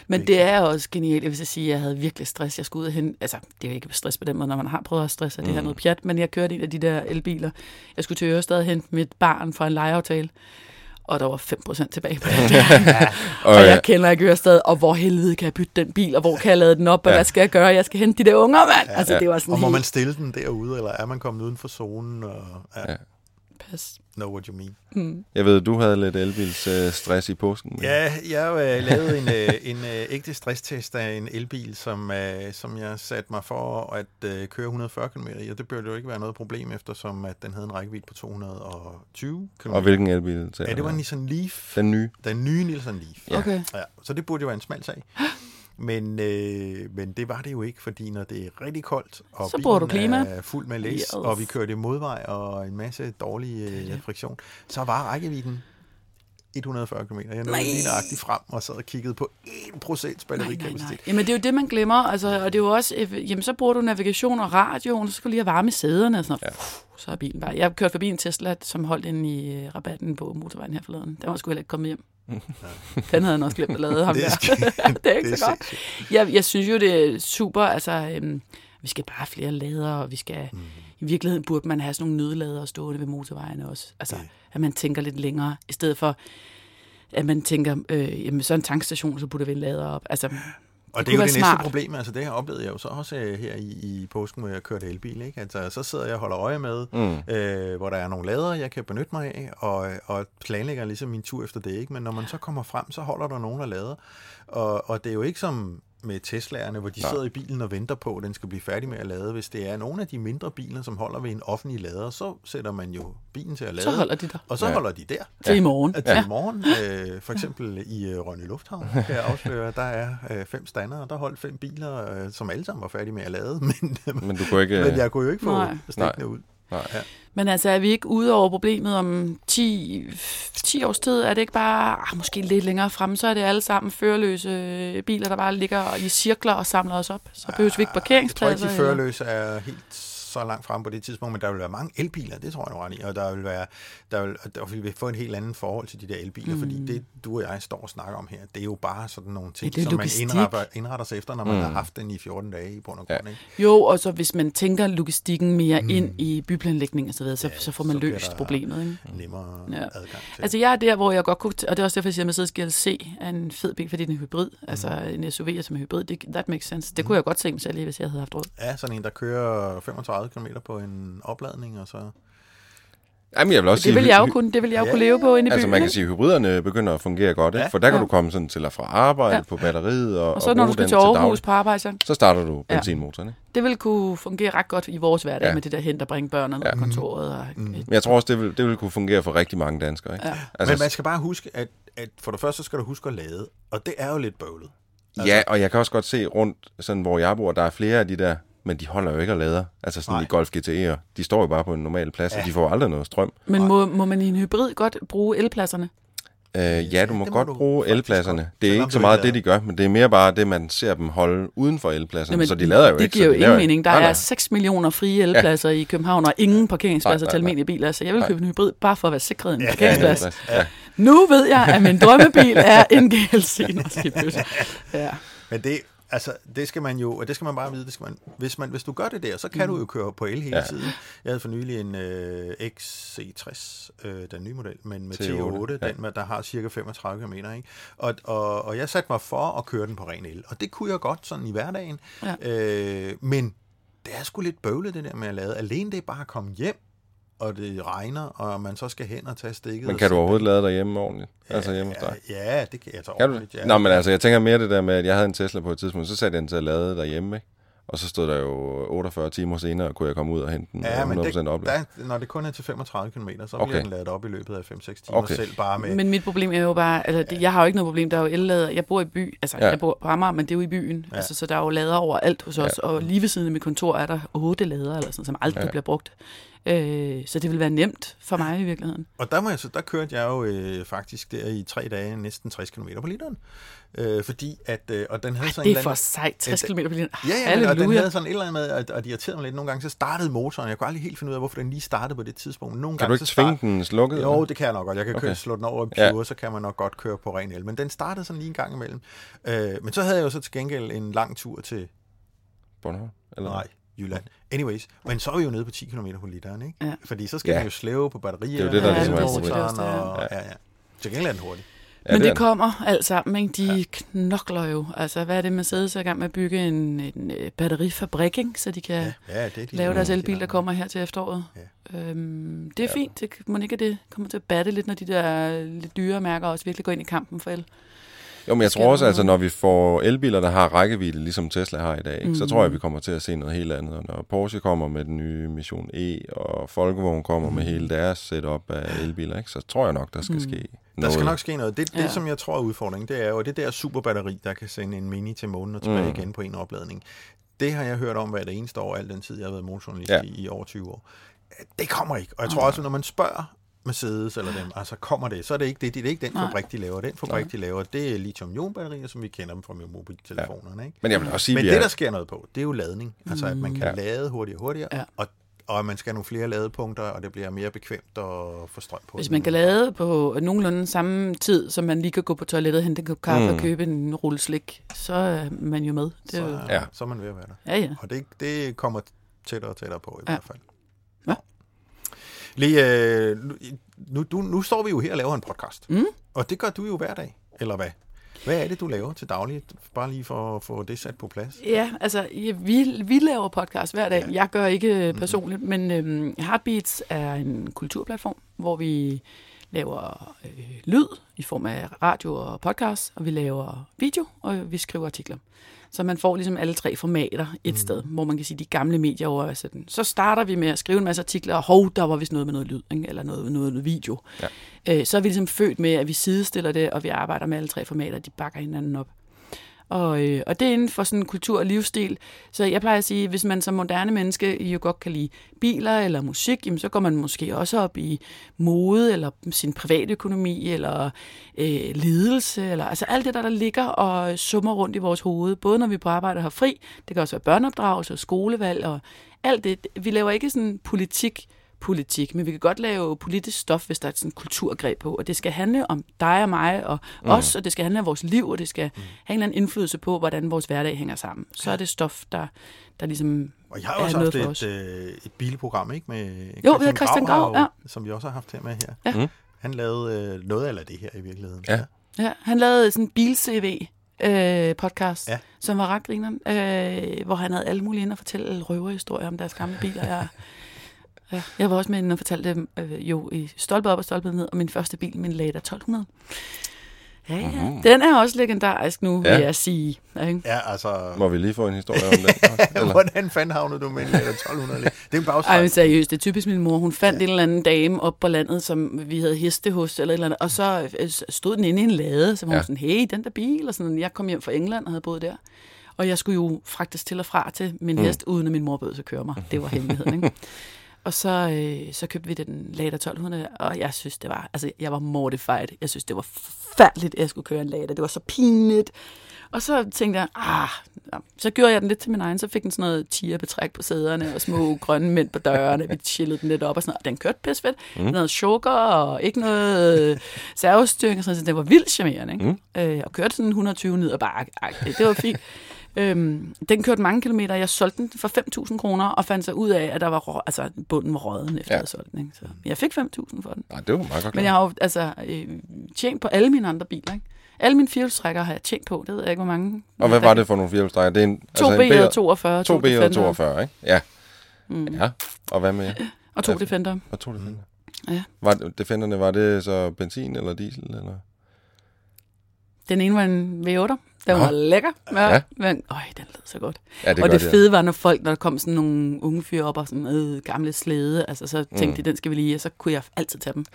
Men det er også genialt, jeg vil så sige, at jeg havde virkelig stress. Jeg skulle ud og hen, altså det er jo ikke stress på den måde, når man har prøvet at stresse, og det her Mm. noget pjat, men jeg kørte en af de der elbiler. Jeg skulle til Ørestad og hente mit barn fra en lejeaftale, og der var 5% tilbage på (laughs) den der. Og, og jeg kender ikke Ørestad, og hvor helvede kan jeg bytte den bil, og hvor kan jeg lade den op, og Ja. hvad skal jeg gøre? Jeg skal hente de der unger, mand! Altså Ja. det var sådan Og må helt... man stille den derude, eller er man kommet uden for zonen? Og, ja, Ja. ja. Pas. Know what you mean. Mm. jeg ved, du havde lidt elbils øh, stress i påsken. Ja, jeg har øh, lavet en, øh, (laughs) en øh, ægte stresstest af en elbil, som, øh, som jeg satte mig for at øh, køre 140 km i, og det burde jo ikke være noget problem, eftersom at den havde en rækkevidde på 220 km. Og hvilken elbil? Ja, det var en Nissan Leaf. Den nye. Den nye Nissan Leaf. Ja. Okay. Ja, så det burde jo være en smal sag. (gasps) Men, øh, men det var det jo ikke, fordi når det er rigtig koldt, og Så bruger du klima. er fuld med læs, Yes. og vi kørte modvej og en masse dårlig øh, friktion, så var rækkevidden 140 km. Jeg nåede lige nøjagtigt frem og sad og kiggede på 1% Nej, nej, nej. batterikapacitet. Jamen det er jo det, man glemmer, altså, og det er jo også, øh, jamen så bruger du navigation og radioen, så skal du lige have varme sæderne og sådan noget. Ja. Så er bilen bare. Jeg har kørt forbi en Tesla, som holdt inde i øh, rabatten på motorvejen her forleden. Den var sgu heller ikke kommet hjem. Den havde han også glemt at lade ham Det er der. (laughs) det er ikke det er så godt. sindssygt. Jeg, jeg synes jo, det er super, altså, øhm, vi skal bare have flere lader, og vi skal, mm. i virkeligheden burde man have sådan nogle nødlader stående ved motorvejene også. Altså, Ja. at man tænker lidt længere, i stedet for, at man tænker, øh, jamen så en tankstation, så burde vi en lader op. Altså, Og det, er jo det næste smart. problem, altså det her oplevede jeg jo så også øh, her i, i påsken, hvor jeg kørte elbil, ikke? Altså, så sidder jeg og holder øje med, Mm. øh, hvor der er nogle lader, jeg kan benytte mig af, og, og planlægger ligesom min tur efter det, ikke? Men når man så kommer frem, så holder der nogen, der lader, og, og det er jo ikke som med Teslaerne, hvor de Nej. sidder i bilen og venter på, at den skal blive færdig med at lade. Hvis det er nogle af de mindre biler, som holder ved en offentlig lader, så sætter man jo bilen til at lade, så holder de der og så Ja. holder de der. til i morgen. Til Ja. i morgen, øh, for eksempel i øh, Rønne Lufthavn, (laughs) kan jeg afsløre, der er øh, fem stander, og der holdt fem biler, øh, som alle sammen var færdige med at lade, (laughs) men, Men du kunne ikke... men jeg kunne jo ikke få Nej. stikkene ud. Nej. Men altså, er vi ikke ude over problemet om 10, 10 års tid? Er det ikke bare, ah, måske lidt længere frem, så er det alle sammen førerløse biler, der bare ligger i cirkler og samler os op. Så behøver vi ikke Jeg tror parkeringspladser. ikke, de førerløse er helt så langt frem på det tidspunkt, men der vil være mange elbiler, det tror jeg nu ret i, og der vil, være, der vil, der vil vi få en helt anden forhold til de der elbiler, mm. fordi det, du og jeg står og snakker om her, det er jo bare sådan nogle ting, Ja, det som man indretter, indretter sig efter, når man Mm. har haft den i 14 dage i bund og grund. Ikke? Jo, og så hvis man tænker logistikken mere mm. ind i byplanlægning og så videre, så, Ja, så får man så løst problemet. Ikke? Nemmere Ja. ja. adgang til. Altså jeg er der, hvor jeg godt kunne, og det er også derfor, jeg siger, at Mercedes GLC er en fed bil, fordi den er hybrid. Mm. Altså en SUV som er hybrid, det, that makes sense. Det kunne jeg godt se mig selv i, hvis jeg havde haft råd. Ja, sådan en, der kører 35 km på en opladning, og så... Jamen, jeg vil også Det vil sige, jeg jo kunne, det vil jeg jo Ja, kunne leve på inde i Altså, byen. man kan sige, at hybriderne begynder at fungere godt, ikke? Ja. for der kan Ja. du komme sådan til og fra arbejde Ja. på batteriet og, Og så og når du skal til Aarhus på arbejde, så Så starter du Ja. benzinmotoren. Ikke? det vil kunne fungere ret godt i vores hverdag Ja. med det der hente og bringe børnene Ja. på kontoret. Og, Mm. Men jeg tror også, det vil, det vil kunne fungere for rigtig mange danskere. Ikke? Ja. Altså, Men man skal bare huske, at, at for det første så skal du huske at lade, og det er jo lidt bøvlet. Ja, og jeg kan også godt se rundt, sådan, hvor jeg bor, der er flere af de der, men de holder jo ikke at lade. Altså sådan Nej. i Golf GT'er. De står jo bare på en normal plads, ja. og de får aldrig noget strøm. Men må, må man i en hybrid godt bruge elpladserne? Øh, ja, du må det må godt du bruge elpladserne. Det er ikke så meget det, de gør, men det er mere bare det, man ser dem holde uden for elpladserne. Jamen, så de lader jo det ikke. giver så jo ingen ikke- mening. Der Nej, nej. er 6 millioner frie elpladser ja. i København, og ingen parkeringspladser Nej, til nej, almindelige biler. Så jeg vil Nej. købe en hybrid, bare for at være sikret en Ja, parkeringsplads. ja, ja. Nu ved jeg, at min drømmebil er en GLC. Ja. Men det, altså, det skal man jo, og det skal man bare vide, det skal man, hvis, man, hvis du gør det der, så kan mm. du jo køre på el hele Ja. tiden. Jeg havde for nylig en øh, XC60, øh, den nye model, men med T8, T8, ja. den der har cirka 35 km. Ikke? Og, og, og jeg satte mig for at køre den på ren el, og det kunne jeg godt sådan i hverdagen. Ja. Øh, men det er sgu lidt bøvlet, det der med at lade. Alene det er bare at komme hjem, og det regner, og man så skal hen og tage stikket. Men kan du overhovedet lade derhjemme ordentligt? Altså hjemme hos dig? Ja, ja, det kan jeg så Kan du ordentligt. Ja. Nå, men altså, jeg tænker mere det der med, at jeg havde en Tesla på et tidspunkt, så satte jeg den til at lade derhjemme, ikke? Og så stod der jo 48 timer senere, kunne jeg komme ud og hente den Ja, øh, men 100% det, oplag. der, når det kun er til 35 km, så bliver Okay. den ladet op i løbet af 5-6 timer Okay. selv bare med... Men mit problem er jo bare, altså det, jeg har jo ikke noget problem, der er jo ellader. Jeg bor i by, altså Ja. ja. jeg bor på Amager, men det er jo i byen. Ja. Ja. Altså, så der er jo lader overalt hos os, og lige ved siden af mit kontor er der otte lader, eller sådan, som aldrig Ja. ja. bliver brugt. Øh, så det vil være nemt for mig i virkeligheden. Og der, må jeg, så, der kørte jeg jo øh, faktisk der i tre dage næsten 60 km på literen. Øh, fordi at... Øh, og den havde sådan Det er for sejt, 60 Ja, km på literen. Ja, ja, men, og den Halleluja. havde sådan et eller andet med, at, og de irriterede mig lidt. Nogle gange så startede motoren. Jeg kunne aldrig helt finde ud af, hvorfor den lige startede på det tidspunkt. Nogle Kan du gange, ikke så tvinge start- den slukket? Jo, det kan jeg nok godt. Jeg kan Okay. køre, slå den over i pure, ja. så kan man nok godt køre på ren el. Men den startede sådan lige en gang imellem. Øh, men så havde jeg jo så til gengæld en lang tur til Bornholm? Eller? Nej, Jylland. Anyways, men så er vi jo nede på 10 km på literen, ikke? Ja. Fordi så skal Ja. ja. den jo slæve på batterier. Det er jo det, der og ligesom er problemet. Er Og, ja, ja. Til gengæld er den hurtig. Ja, Men det er det kommer alt sammen, ikke? De ja. knokler jo. Altså, hvad er det, Mercedes er i gang med at bygge en, en øh, batterifabrik, ikke? så de kan ja. Ja, det er de lave deres de elbil, der- der kommer her til efteråret. Ja. Øhm, det er ja. fint. Det må ikke, at det kommer til at batte lidt, når de der lidt dyre mærker også virkelig går ind i kampen for el. Jo, men jeg tror også, der altså, når vi får elbiler, der har rækkevidde, ligesom Tesla har i dag, ikke, så Mhm. tror jeg, vi kommer til at se noget helt andet. Og når Porsche kommer med den nye Mission E, og Volkswagen kommer med hele deres setup af elbiler, ikke, så tror jeg nok, der skal Mhm. ske Der noget. skal nok ske noget. Det, det Ja. som jeg tror er udfordringen, det er jo det der superbatteri, der kan sende en mini til månen og tilbage Mm. mm. igen på en opladning. Det har jeg hørt om hver det eneste år, al den tid, jeg har været motorjournalist ja. i, i over 20 år. Det kommer ikke. Og jeg tror også, når man spørger Mercedes eller dem, altså kommer det, så er det ikke det. Det er ikke den Nej. fabrik, de laver. Den fabrik, de laver, det er lithium-ion-batterier, som vi kender dem fra mobiltelefonerne. Ikke? Men jeg vil også sige, Men det, er... der sker noget på, det er jo ladning. Altså, at man kan Ja. lade hurtigere og hurtigere, Ja. og, og man skal have nogle flere ladepunkter, og det bliver mere bekvemt at få strøm på. Hvis man kan lade på nogenlunde samme tid, som man lige kan gå på toilettet, hente en kop kaffe Mm. mm. og købe en rulle slik, så er man jo med. Det er så, jo, Ja. ja. så er man ved at være der. ja, ja. Og det, det kommer tættere og tættere på i Ja. hvert fald. Ja. Lige, øh, nu, du, nu står vi jo her og laver en podcast. Mm. Og det gør du jo hver dag, eller hvad? Hvad er det, du laver til daglig? Bare lige for at få det sat på plads. Ja, altså, ja, vi, vi laver podcast hver dag. Jeg gør ikke øh, personligt, men øhm, Heartbeats er en kulturplatform, hvor vi laver øh, lyd i form af radio og podcast, og vi laver video, og vi skriver artikler. Så man får ligesom alle tre formater et mm. sted, hvor man kan sige, de gamle medier over sådan. Så starter vi med at skrive en masse artikler, og hov, der var vist noget med noget lyd, ikke? eller noget, noget, noget video. Ja. Øh, så er vi ligesom født med, at vi sidestiller det, og vi arbejder med alle tre formater, de bakker hinanden op. Og, øh, og det er inden for sådan kultur og livsstil. Så jeg plejer at sige, hvis man som moderne menneske jo godt kan lide biler eller musik, jamen, så går man måske også op i mode, eller sin private økonomi, eller øh, ledelse, eller altså alt det der, der ligger og summer rundt i vores hoved, både når vi på arbejde har fri, det kan også være børneopdragelse og skolevalg, og alt det. Vi laver ikke sådan politik, politik, men vi kan godt lave politisk stof, hvis der er et sådan kulturgreb på, og det skal handle om dig og mig og mm. os, og det skal handle om vores liv, og det skal mm. have en eller anden indflydelse på, hvordan vores hverdag hænger sammen. Så er det stof, der, der ligesom Og jeg har også haft et, øh, et bilprogram, ikke? Med Jo, vi har Christian Grau, har jo- ja. Som vi også har haft her med her. Ja. Mm. Han lavede øh, noget af det her i virkeligheden. Ja. Ja, han lavede sådan en bil-CV øh, podcast, Ja. som var ret grineren, øh, hvor han havde alle mulige ind og fortælle røverhistorier om deres gamle biler. Jeg Ja, jeg var også med inde og fortalte dem øh, jo i stolpe op og stolpe ned, og min første bil, min Lada 1200. Ja, ja. Mm-hmm. Den er også legendarisk nu, ja. Vil jeg sige. Ikke? Ja, altså... Må vi lige få en historie om det? (laughs) Eller? Hvordan fanden havnede du med en Lada 1200? Det er en Ej, bagstreg. men seriøst, det er typisk min mor. Hun fandt ja. en eller anden dame op på landet, som vi havde heste hos, eller et eller andet, og så øh, stod den inde i en lade, så var hun Ja. sådan, hey, den der bil, og sådan, jeg kom hjem fra England og havde boet der. Og jeg skulle jo fragtes til og fra til min mm. hest, uden at min mor bød at køre mig. Det var hemmeligheden, ikke? (laughs) Og så, øh, så købte vi den Lada 1200, og jeg synes, det var, altså, jeg var mortified. Jeg synes, det var forfærdeligt, at jeg skulle køre en Lada. Det var så pinligt. Og så tænkte jeg, ah, så gjorde jeg den lidt til min egen. Så fik den sådan noget tigerbetræk på sæderne og små (laughs) grønne mænd på dørene. Vi chillede den lidt op og sådan noget. Og den kørte pisse fedt. Mm. Noget sugar og ikke noget servostyring og sådan noget. Så det var vildt charmerende, ikke? Mm. Øh, og kørte sådan 120 ned ad bakke. Ej, Det, det var fint. Øhm, den kørte mange kilometer. Jeg solgte den for 5.000 kroner og fandt så ud af, at der var rå, altså, bunden var råden efter ja. Jeg den. Ikke? Så jeg fik 5.000 for den. Nej, det var meget godt. Men jeg har jo altså, øh, tjent på alle mine andre biler. Ikke? Alle mine firehjulstrækkere har jeg tjent på. Det ved jeg ikke, hvor mange. Og hvad var det for nogle firehjulstrækker? Det er en, To altså en B B og 42. To B og Defender 42, ikke? Ja. Mm. Ja. Og hvad med? (laughs) Og to Defender. Og to Defender. Ja. Var, Defenderne, var det så benzin eller diesel? Eller? Den ene var en V8'er. Den Nå. var lækker. Ja. Ja. Men, øj, den lød så godt. Ja, det og gør det fede var, når folk, når der kom sådan nogle unge fyre op og sådan øh, gamle slæde, altså så tænkte mm. de, den skal vi lige, og så kunne jeg altid tage dem,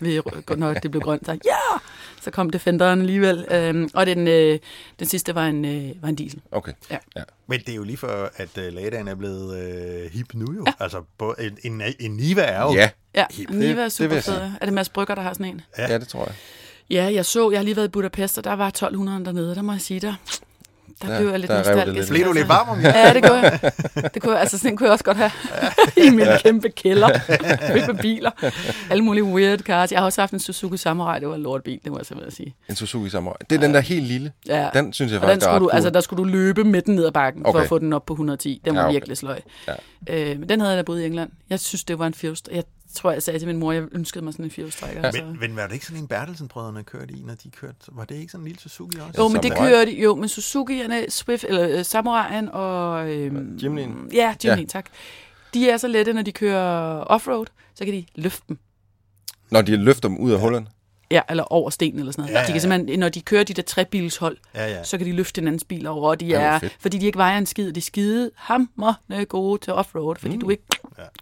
ved, når det blev grønt. Så ja, så kom Defenderen alligevel. Øhm, og den, øh, den sidste var en, øh, var en diesel. Okay. Ja. ja. Men det er jo lige for, at uh, Ladaen er blevet uh, hip nu jo. Ja. Altså, på, en, en, en Niva er jo... Ja. Ja, Hip. Niva er Det- det super jeg fed. Er det Mads Brygger, der har sådan en? ja, det tror jeg. Ja, jeg så, jeg har lige været i Budapest, og der var 1200 dernede, der må jeg sige, der, der Ja, blev jeg lidt det nostalgisk. lidt. Blev du lidt varm om Ja, det kunne jeg. Det kunne jeg, altså sådan kunne jeg også godt have (laughs) i min kæmpe kælder. Med biler. Alle mulige weird cars. Jeg har også haft en Suzuki Samurai, det var en lortbil, det må jeg simpelthen sige. En Suzuki Samurai. Det er den der helt lille. Ja. Den synes jeg den faktisk er skulle ret du, cool. altså, der skulle du løbe med den ned ad bakken, okay. for at få den op på 110. Den var Ja, okay. virkelig sløj. Ja. Øh, men den havde jeg da boet i England. Jeg synes, det var en firehjulstrækker. Jeg tror, jeg sagde til min mor, jeg ønskede mig sådan en firehjulstrækker. Ja. Men, men var det ikke sådan en Bertelsen-brødrene kørte i, når de kørte? Var det ikke sådan en lille Suzuki også? Jo, men det de jo med Suzuki'erne, Swift, eller uh, Samuraien og... Øhm, Jimny'en. Ja, Jimny, ja. Ja. tak. De er så lette, når de kører offroad, så kan de løfte dem. Når de løfter dem ud af hullerne. Ja, eller over sten eller sådan noget. Ja, Ja, de ja, kan simpelthen, når de kører de der trebilshold, Ja, ja. så kan de løfte en andens bil over, og de hvor er, fedt. fordi de ikke vejer en skid, de skide hamrende gode til offroad, fordi mm. du ikke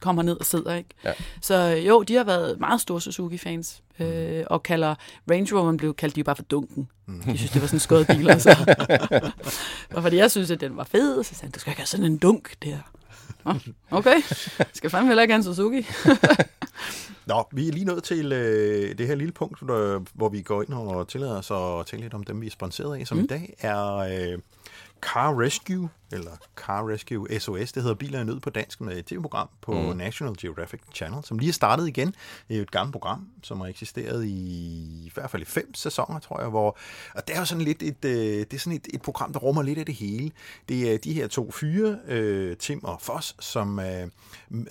kommer ned og sidder, ikke? Ja. Så jo, de har været meget store Suzuki-fans, øh, og kalder Range Rover, blev kaldt de jo bare for dunken. De synes, det var sådan en skød bil, altså. (laughs) og fordi jeg synes, at den var fed, så sagde han, du skal ikke have sådan en dunk der. Okay, skal fandme heller ikke have en Suzuki. (laughs) Nå, vi er lige nået til øh, det her lille punkt, der, hvor vi går ind og tillader os at tale lidt om dem, vi er sponsoreret af, som mm. i dag er øh, Car Rescue, eller Car Rescue SOS, det hedder Biler i Nød på dansk med et tv-program på mm. National Geographic Channel, som lige er startet igen. Det er jo et gammelt program, som har eksisteret i, i hvert fald i fem sæsoner, tror jeg, hvor, og det er jo sådan lidt et, øh, det er sådan et, et program, der rummer lidt af det hele. Det er de her to fyre, øh, Tim og Foss, som, øh,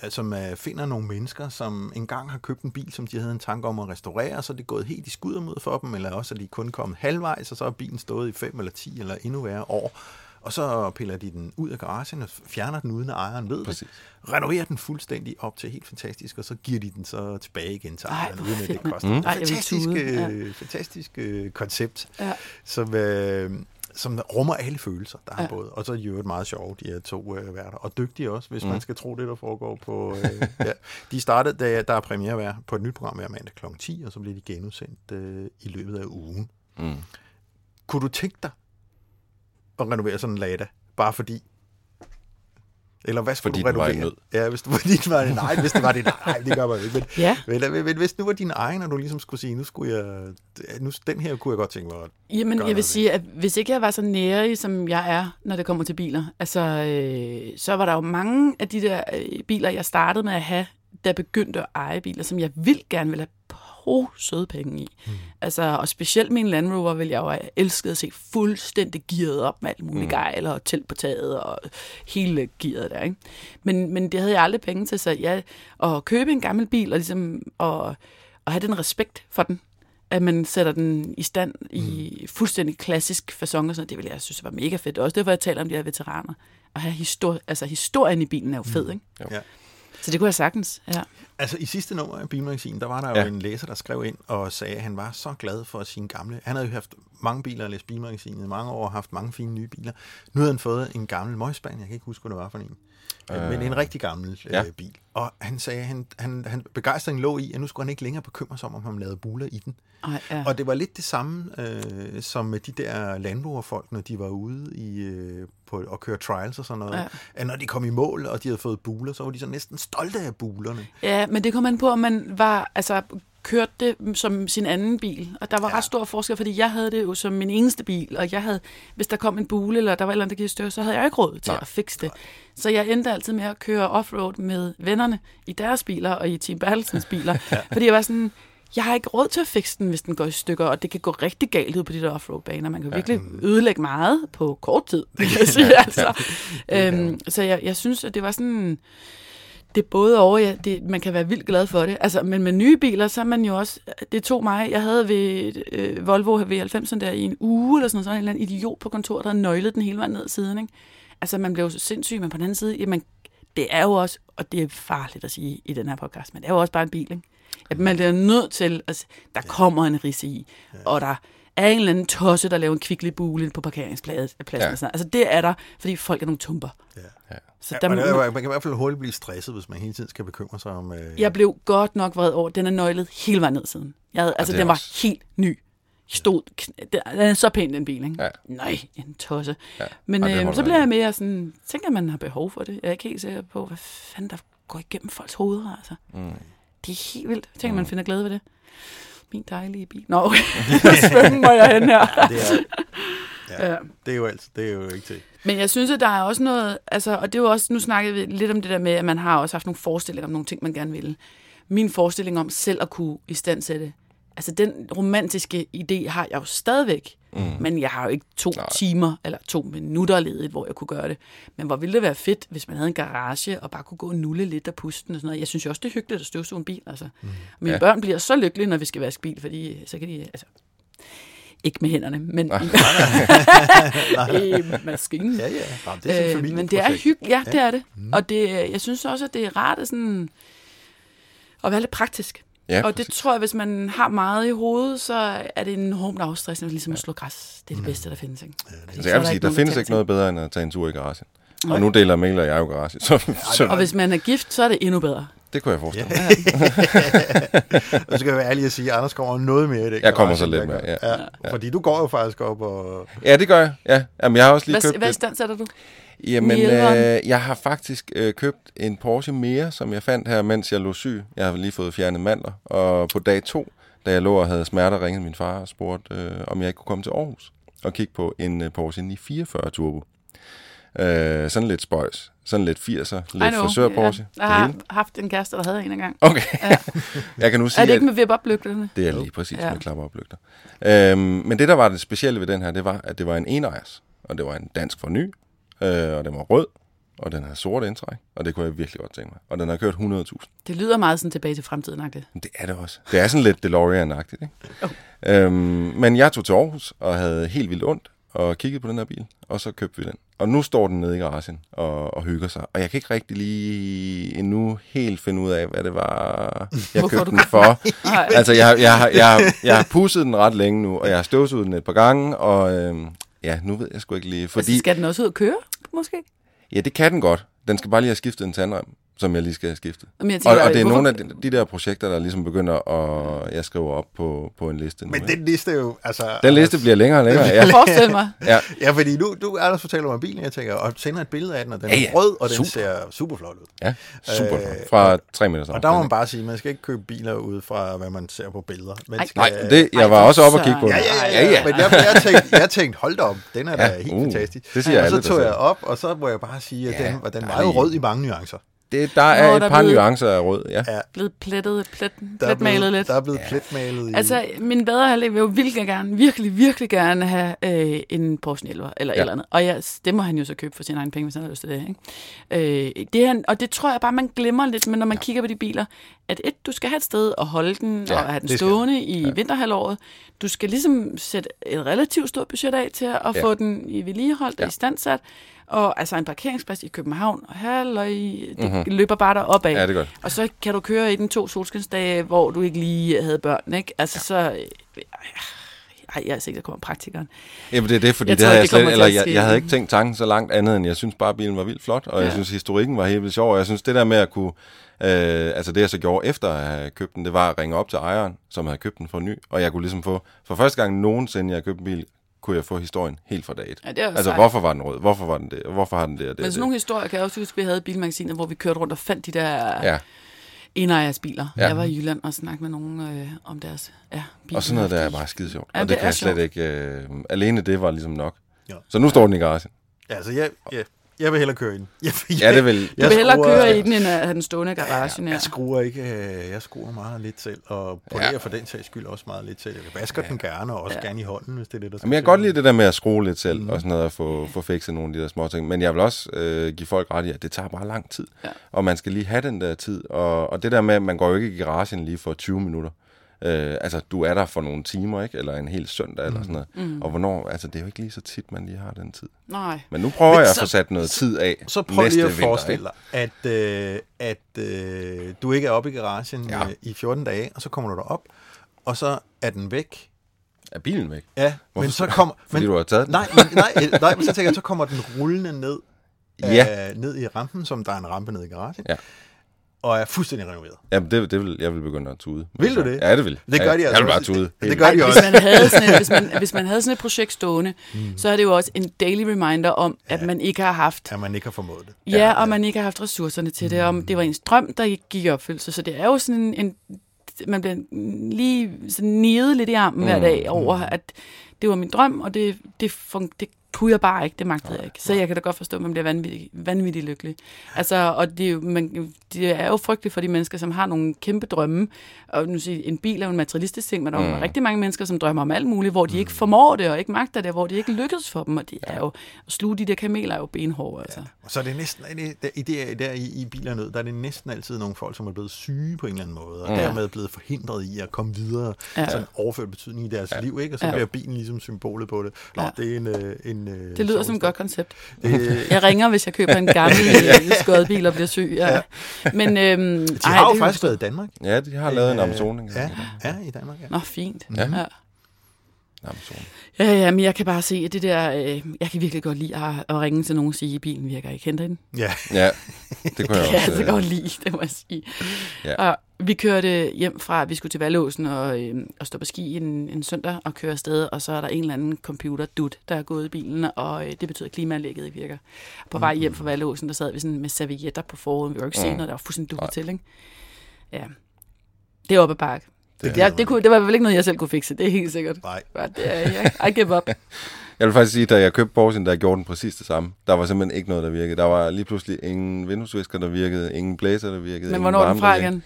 som øh, finder nogle mennesker, som engang har købt en bil, som de havde en tanke om at restaurere, så er det gået helt i skuddermod for dem, eller også er de kun kommet halvvejs, og så er bilen stået i fem eller ti eller endnu værre år. Og så piller de den ud af garagen og fjerner den, uden at ejeren ved Præcis. det. Renoverer den fuldstændig op til helt fantastisk, og så giver de den så tilbage igen til Ej, ejeren, uden at det koster. Mm. Ej, jeg vil Fantastisk, tude, øh, fantastisk øh, koncept, Ja. som, øh, som rummer alle følelser, der har Ja. både. Og så er de jo meget sjove, de her to øh, værter. Og dygtige også, hvis mm. man skal tro det, der foregår på... Øh, (laughs) ja. De startede, da der er premiere på et nyt program hver mandag kl. 10, og så bliver de genudsendt øh, i løbet af ugen. Mm. Kunne du tænke dig at renovere sådan en Lada? Bare fordi... Eller hvad skulle Fordi du var renovere? nød. Ja, hvis, du, (laughs) fordi var din egen. Hvis det var din egen, det gør man ikke. Men, (laughs) Ja. men, men, men, hvis nu var din egen, og du ligesom skulle sige, nu skulle jeg... Nu, den her kunne jeg godt tænke mig at Jamen, jeg vil sige, at hvis ikke jeg var så nærig, som jeg er, når det kommer til biler, altså, øh, så var der jo mange af de der øh, biler, jeg startede med at have, der begyndte at eje biler, som jeg vildt gerne ville have på søde penge i. Mm. Altså, og specielt min Land Rover vil jeg jo have elsket at se fuldstændig gearet op med alt muligt mm. gejl og telt på taget og hele gearet der, ikke? Men, men det havde jeg aldrig penge til, så jeg, at købe en gammel bil og ligesom at, at have den respekt for den, at man sætter den i stand i fuldstændig klassisk façon og sådan noget, det ville jeg synes var mega fedt. Også derfor, jeg taler om de her veteraner. At have histori- altså, historien i bilen er jo fed, ikke? Ja. Så det kunne jeg sagtens, ja. Altså i sidste nummer af Bilmagasinet, der var der jo Ja. en læser, der skrev ind og sagde, at han var så glad for sine gamle... Han havde jo haft mange biler og læst Bilmagasinet i mange år og haft mange fine nye biler. Nu havde han fået en gammel Møjspan, jeg kan ikke huske, hvad det var for en. Øh, men en rigtig gammel øh, ja. bil. Og han sagde, at han, han, han begejstringen lå i, at nu skulle han ikke længere bekymre sig om, om han lavede buler i den. Ej, ja. Og det var lidt det samme øh, som med de der landbrugerfolk, når de var ude i, øh, på at køre trials og sådan noget. Ja. At når de kom i mål, og de havde fået buler, så var de så næsten stolte af bulerne. Ja, men det kom an på, om man var, altså, kørte det som sin anden bil. Og der var ja. ret stor forskel, fordi jeg havde det jo som min eneste bil, og jeg havde, hvis der kom en bule, eller der var et eller andet, der gik stykker, så havde jeg ikke råd til Nej. at fikse det. Så jeg endte altid med at køre offroad med vennerne i deres biler og i Team Bertelsens biler. (laughs) ja. Fordi jeg var sådan, jeg har ikke råd til at fikse den, hvis den går i stykker, og det kan gå rigtig galt ud på de der offroad-baner. Man kan jo virkelig ødelægge meget på kort tid, vil jeg (laughs) sige. Altså. Øhm, så jeg, jeg synes, at det var sådan... Det er både over, ja, det, man kan være vildt glad for det. Altså, men med nye biler, så er man jo også... Det tog mig... Jeg havde ved øh, Volvo V90'eren der i en uge, eller sådan noget, så var der en eller anden idiot på kontoret, der nøglet den hele vejen ned siden. Ikke? Altså, man blev jo så sindssyg, men på den anden side, jamen, det er jo også, og det er farligt at sige i den her podcast, men det er jo også bare en bil, ikke? At man bliver nødt til, at der kommer en risse i, og der er en eller anden tosse, der laver en kvicklig bule på parkeringspladsen. Ja. Ja. Altså, det er der, fordi folk er nogle tumper. Ja. Så Ja, der, og det er, man kan i hvert fald hurtigt blive stresset, hvis man hele tiden skal bekymre sig om... Øh, jeg blev godt nok vred over, den er nøglet hele vejen ned siden. Jeg havde, altså, den var også- helt ny. Stod, den er så pæn, den bil, ikke? Ja. Nej, en tosse. Ja. Men øh, så bliver jeg mere sådan, tænker at man har behov for det. Jeg er ikke helt sikker på, hvad fanden der går igennem folks hoveder, altså. Mm. Det er helt vildt. Tænk, at man finder glæde ved det. Min dejlige bil. Nå, okay. (laughs) svømme må jeg hen her. det, er, ja, Ja. det er jo altid, det er jo ikke til. Men jeg synes, at der er også noget, altså, og det er jo også, nu snakkede vi lidt om det der med, at man har også haft nogle forestillinger om nogle ting, man gerne ville. Min forestilling om selv at kunne istandsætte, altså den romantiske idé har jeg jo stadigvæk, mm. men jeg har jo ikke to Nej. Timer eller to minutter ledigt, hvor jeg kunne gøre det. Men hvor ville det være fedt, hvis man havde en garage og bare kunne gå og nulle lidt af pusten og sådan noget. Jeg synes jo også, det er hyggeligt at støvsuge en bil. Altså. Mm. Mine ja. børn bliver så lykkelige, når vi skal vaske bil, fordi så kan de, altså, ikke med hænderne, men (laughs) i maskinen. Ja, ja. Nå, det er Øh, men det er hyggeligt, ja, det er det. Mm. Og det, jeg synes også, at det er rart at, sådan, at være lidt praktisk. Ja, og det tror jeg, hvis man har meget i hovedet, så er det enormt afstressende, ligesom at slå græs. Det er det bedste, der findes. Ikke? Fordi Altså, så jeg vil sige, der nogen, findes ikke noget bedre, end at tage en tur i garagen. Og Nej. nu deler Mikkel og jeg jo garage, så, så Og hvis man er gift, så er det endnu bedre. Det kunne jeg forestille mig. (laughs) Og så skal jeg være ærlig at sige, at Anders kommer noget mere i det. Jeg kommer så lidt mere, gør. ja. Fordi du går jo faktisk op og... Ja, det gør jeg. Ja. Jamen, jeg har også lige Hvad, købt hvad stand sætter du? Jamen, øh, jeg har faktisk øh, købt en Porsche mere, som jeg fandt her, mens jeg lå syg. Jeg har lige fået fjernet mandler, og på dag to, da jeg lå og havde smerter, ringede min far og spurgte, øh, om jeg ikke kunne komme til Aarhus og kigge på en øh, Porsche 944 Turbo. Øh, sådan lidt spøjs, sådan lidt 80'er, I lidt know. frisør Porsche. Ja. Jeg har haft en kæreste, der havde en engang. Okay, Ja. (laughs) jeg kan nu sige, Er det ikke med vip-op-lygterne? det er lige præcis Ja. med klapperoplygter. Øhm, men det, der var det specielle ved den her, det var, at det var en enejers, og det var en dansk forny, øh, og den var rød, og den havde sort indtræk, og det kunne jeg virkelig godt tænke mig. Og den har kørt 100.000. Det lyder meget sådan tilbage til fremtiden, -agtigt. Det er det også. Det er sådan lidt DeLorean-agtigt, ikke? Øhm, men jeg tog til Aarhus og havde helt vildt ondt og kiggede på den her bil, og så købte vi den. Og nu står den nede i garagen og, og hygger sig. Og jeg kan ikke rigtig lige endnu helt finde ud af, hvad det var, (laughs) jeg Hvorfor købte den for. (laughs) Nej. altså, jeg, jeg, har- jeg, har- jeg har pusset den ret længe nu, og jeg har støvsuget den et par gange, og øhm, ja, nu ved jeg sgu ikke lige. Fordi... Fordi, skal den også ud og køre, måske? ja, det kan den godt. Den skal bare lige have skiftet en tandrem, som jeg lige skal have skiftet. Men jeg Og, tænker, og det er hvorfor- nogle af de, de der projekter, der ligesom begynder at jeg skriver op på, på en liste nu. Men den liste er jo... Altså, Den liste bliver længere og længere, (laughs) ja. Jeg forestiller mig. ja. Ja, fordi nu, du Anders fortæller om bilen, jeg tænker, og sender et billede af den, og den Ja, er ja. rød, og den Super. ser super flot ud. Ja, super. Øh, Fra tre meter Og der må man bare sige, man skal ikke købe biler ud fra, hvad man ser på billeder. Man Ej. skal, Nej, det, jeg Ej, var for også oppe og kigge på den. Ja, ja, ja, ja. Men jeg, jeg, tænkte, jeg tænkte, hold da op, den er da Ja, helt uh, fantastisk. det siger og så alle, der tog jeg den. op, og så må jeg bare sige, at Ja, den, den der var er jo rød i mange nuancer. Det, der er Nå, et der par blev- nuancer af rød, ja. Ja. Blevet plettet, plet, Der er pletmalet blevet, lidt. der er blevet pletmalet i... Altså, min bedre halvdel vil jo virkelig gerne, virkelig, virkelig gerne have øh, en Porsche 911 eller ja. Ja. eller andet. Og ja, det må han jo så købe for sine egne penge, hvis han har lyst til det. Ikke? Øh, det er, han- og det tror jeg bare, man glemmer lidt, men når man ja. kigger på de biler, at et, du skal have et sted at holde den, ja, Ja, og have den det skal stående i ja. vinterhalvåret. Du skal ligesom sætte et relativt stort budget af til at ja. Ja. få den i vedligeholdt ja. Ja. og i standsat. Og altså en parkeringsplads i København, og halløj, det mm-hmm. løber bare der opad. Ja, det godt. Og så kan du køre i den to solskinsdage, hvor du ikke lige havde børn, ikke? Altså ja. så... øh, Ej, jeg er sikker, der kommer praktikeren. Jamen det er det, fordi Jeg det tror havde ikke, jeg slet, eller jeg, jeg havde ikke tænkt tanken så langt andet, end jeg synes bare, bilen var vildt flot, og ja. jeg synes, historikken var helt vildt sjov, og jeg synes, det der med at kunne, øh, altså det jeg så gjorde efter at have købt den, det var at ringe op til ejeren, som havde købt den for ny, og jeg kunne ligesom få, for første gang nogensinde, jeg købte en bil, kunne jeg få historien helt fra dag et. Ja, det altså, sejt. hvorfor var den rød? Hvorfor var den det? Hvorfor har den det? det, Men sådan det? nogle historier kan jeg også huske, vi havde i bilmagasinet, hvor vi kørte rundt og fandt de der Ja, endejersbiler. Ja. Ja. Jeg var i Jylland og snakkede med nogen øh, om deres ja, biler. og sådan noget der er bare skide sjovt. Ja, og det, det kan jeg slet sjovt. ikke... Øh, alene det var ligesom nok. Ja. Så nu står den i garagen. Ja, altså, jeg, jeg, jeg vil hellere køre i den. (laughs) Jeg, Ja, det vil... Du Jeg vil hellere skruer- køre i den, end at have den stående i garagen. Ja, Jeg skruer ikke, øh, jeg skruer meget lidt selv, og polerer Ja. for den sags skyld også meget lidt selv. Jeg vasker ja. den gerne, og også ja. gerne i hånden, hvis det er det, der skal Jamen, jeg kan godt lide det der med at skrue lidt selv, mm. og sådan noget, og få, få fikset nogle af de der små ting. Men jeg vil også øh, give folk ret i, at det tager bare lang tid. Ja. Og man skal lige have den der tid. Og, og det der med, at man går jo ikke i garagen lige for 20 minutter. Øh, altså, du er der for nogle timer, ikke? Eller en hel søndag, eller sådan noget. Mm. Og hvornår, altså, det er jo ikke lige så tit, man lige har den tid. Nej. Men nu prøver Men jeg at så- få sat noget tid af Så prøv næste lige at vinter, forestille dig, at, øh, at øh, du ikke er oppe i garagen Ja. øh, i 14 dage, og så kommer du derop, og så er den væk. Er bilen væk? Ja, Hvorfor men så kommer... (laughs) Fordi men, du har taget den? nej, men, nej, (laughs) nej, men så tænker jeg, så kommer den rullende ned, Ja. øh, ned i rampen, som der er en rampe ned i garagen, Ja. Og er fuldstændig renoveret. Jamen, det, det vil, jeg vil begynde at tude. Vil du det? Ja, det vil. Det gør de ja, altså Jeg vil bare også. tude. Det gør de også. hvis, man havde sådan et, hvis, man, hvis man havde sådan et projekt stående, mm. så er det jo også en daily reminder om, at man ikke har haft At man ikke har formået det. Ja, ja, og man ikke har haft ressourcerne til det, og det var ens drøm, der ikke gik i opfyldelse. Så det er jo sådan en... en man bliver lige sådan nivet lidt i armen hver dag over, at det var min drøm, og det, det, fun- det kunne jeg bare ikke, det magtede jeg ikke. Så jeg kan da godt forstå, at man bliver vanvittig, vanvittig lykkelig. Altså, og det er, jo, man, det er jo frygteligt for de mennesker, som har nogle kæmpe drømme. Og nu siger, en bil er jo en materialistisk ting, men der er jo rigtig mange mennesker, som drømmer om alt muligt, hvor de ikke formår det, og ikke magter det, hvor det ikke lykkes for dem. Og det er jo, at sluge de der kameler er jo benhårde, altså. Og så er det næsten, der, i, det, der i, i biler nød, der er det næsten altid nogle folk, som er blevet syge på en eller anden måde, og Mm. dermed blevet forhindret i at komme videre, Ja. ja. sådan overført betydning i deres ja. liv, ikke? Og så Ja. bliver bilen ligesom symbolet på det. Nå, Ja. det er en... øh, en øh, Det lyder som et godt koncept. Det, (laughs) Jeg ringer, hvis jeg køber en gammel (laughs) øh, skåret bil og bliver syg. Ja. Men (laughs) øhm, de har jo det faktisk været i Danmark. Ja, de har lavet en Øh, Amazoning. Ja, ja, i Danmark, ja. Nå, fint. Ja. Ja. Amazon. Ja, ja, men jeg kan bare se, at det der, øh, jeg kan virkelig godt lide at, at ringe til nogen og sige, at bilen virker ikke. Henter I den? Ja, Ja, det kunne Det (laughs) kan jeg jeg også. altså øh, godt lide, det må jeg sige. Ja. Og vi kørte hjem fra, vi skulle til Valåsen og, øh, og stå på ski en, en søndag og køre afsted, og så er der en eller anden computer dut, der er gået i bilen, og øh, det betyder, at klimaanlægget virker. På vej hjem fra Valåsen, der sad vi sådan med servietter på forruden, vi var ikke se Mm. noget, der var fuldstændig dukket til, ikke? Ja, det er oppe ad bakke. Det, Det, ja, det, mig. kunne, det var vel ikke noget, jeg selv kunne fikse, det er helt sikkert. Nej, Ja, det er, jeg, I give up. (laughs) Jeg vil faktisk sige, da jeg købte Porsche, der gjorde den præcis det samme. Der var simpelthen ikke noget, der virkede. Der var lige pludselig ingen vinduesvisker, der virkede, ingen blæser, der virkede. Men hvornår er den fra igen?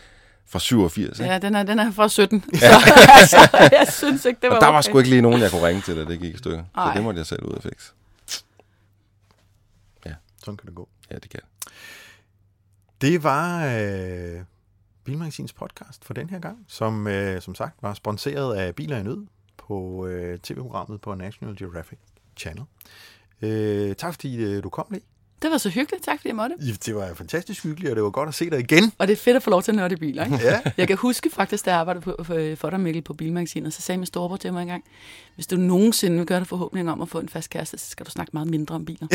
Fra 87, ikke? Ja, den er, den er fra 17. (laughs) Så altså, jeg synes ikke, det var Og der var okay. sgu ikke lige nogen, jeg kunne ringe til, da det gik i stykker. Så det måtte jeg selv ud og fikse. sådan kan det gå. Ja, det kan. Det var øh, Bilmagasins podcast for den her gang, som øh, som sagt var sponsoreret af Biler i Nød på øh, tv-programmet på National Geographic Channel. Øh, tak fordi øh, du kom, Le. Det var så hyggeligt. Tak fordi jeg måtte. Det var fantastisk hyggeligt, og det var godt at se dig igen. Og det er fedt at få lov til at nørde biler, ikke? Ja. Jeg kan huske faktisk, da jeg arbejdede på, for, for dig, Mikkel, på Bilmagasinet, så sagde min storebror til mig engang, hvis du nogensinde vil gøre dig forhåbning om at få en fast kæreste, så skal du snakke meget mindre om biler.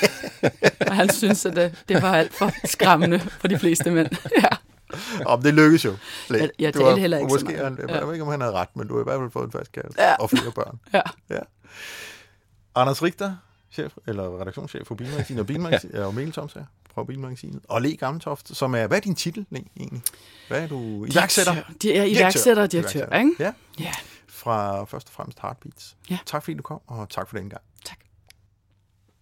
(laughs) og han synes, at det, det var alt for skræmmende for de fleste mænd. (laughs) ja. (laughs) Om det lykkedes jo. Jeg- jeg talte heller ikke så måske, meget. Han, jeg Ja. ved ikke, om han havde ret, men du har i hvert fald fået en fast kæreste. Ja. Og flere børn. (laughs) ja. Ja. Anders Richter, chef, eller redaktionschef for Bilmagasinet og, Bilmagasin, (laughs) ja. og Mikkel Thoms her fra Bilmagasinet. Og Le Gammeltoft, som er, hvad er din titel, egentlig? Hvad er du? Iværksætter? De er iværksætter og direktør, ikke? Ja, Ja, fra først og fremmest Heartbeats. Ja. Tak fordi du kom, og tak for den gang.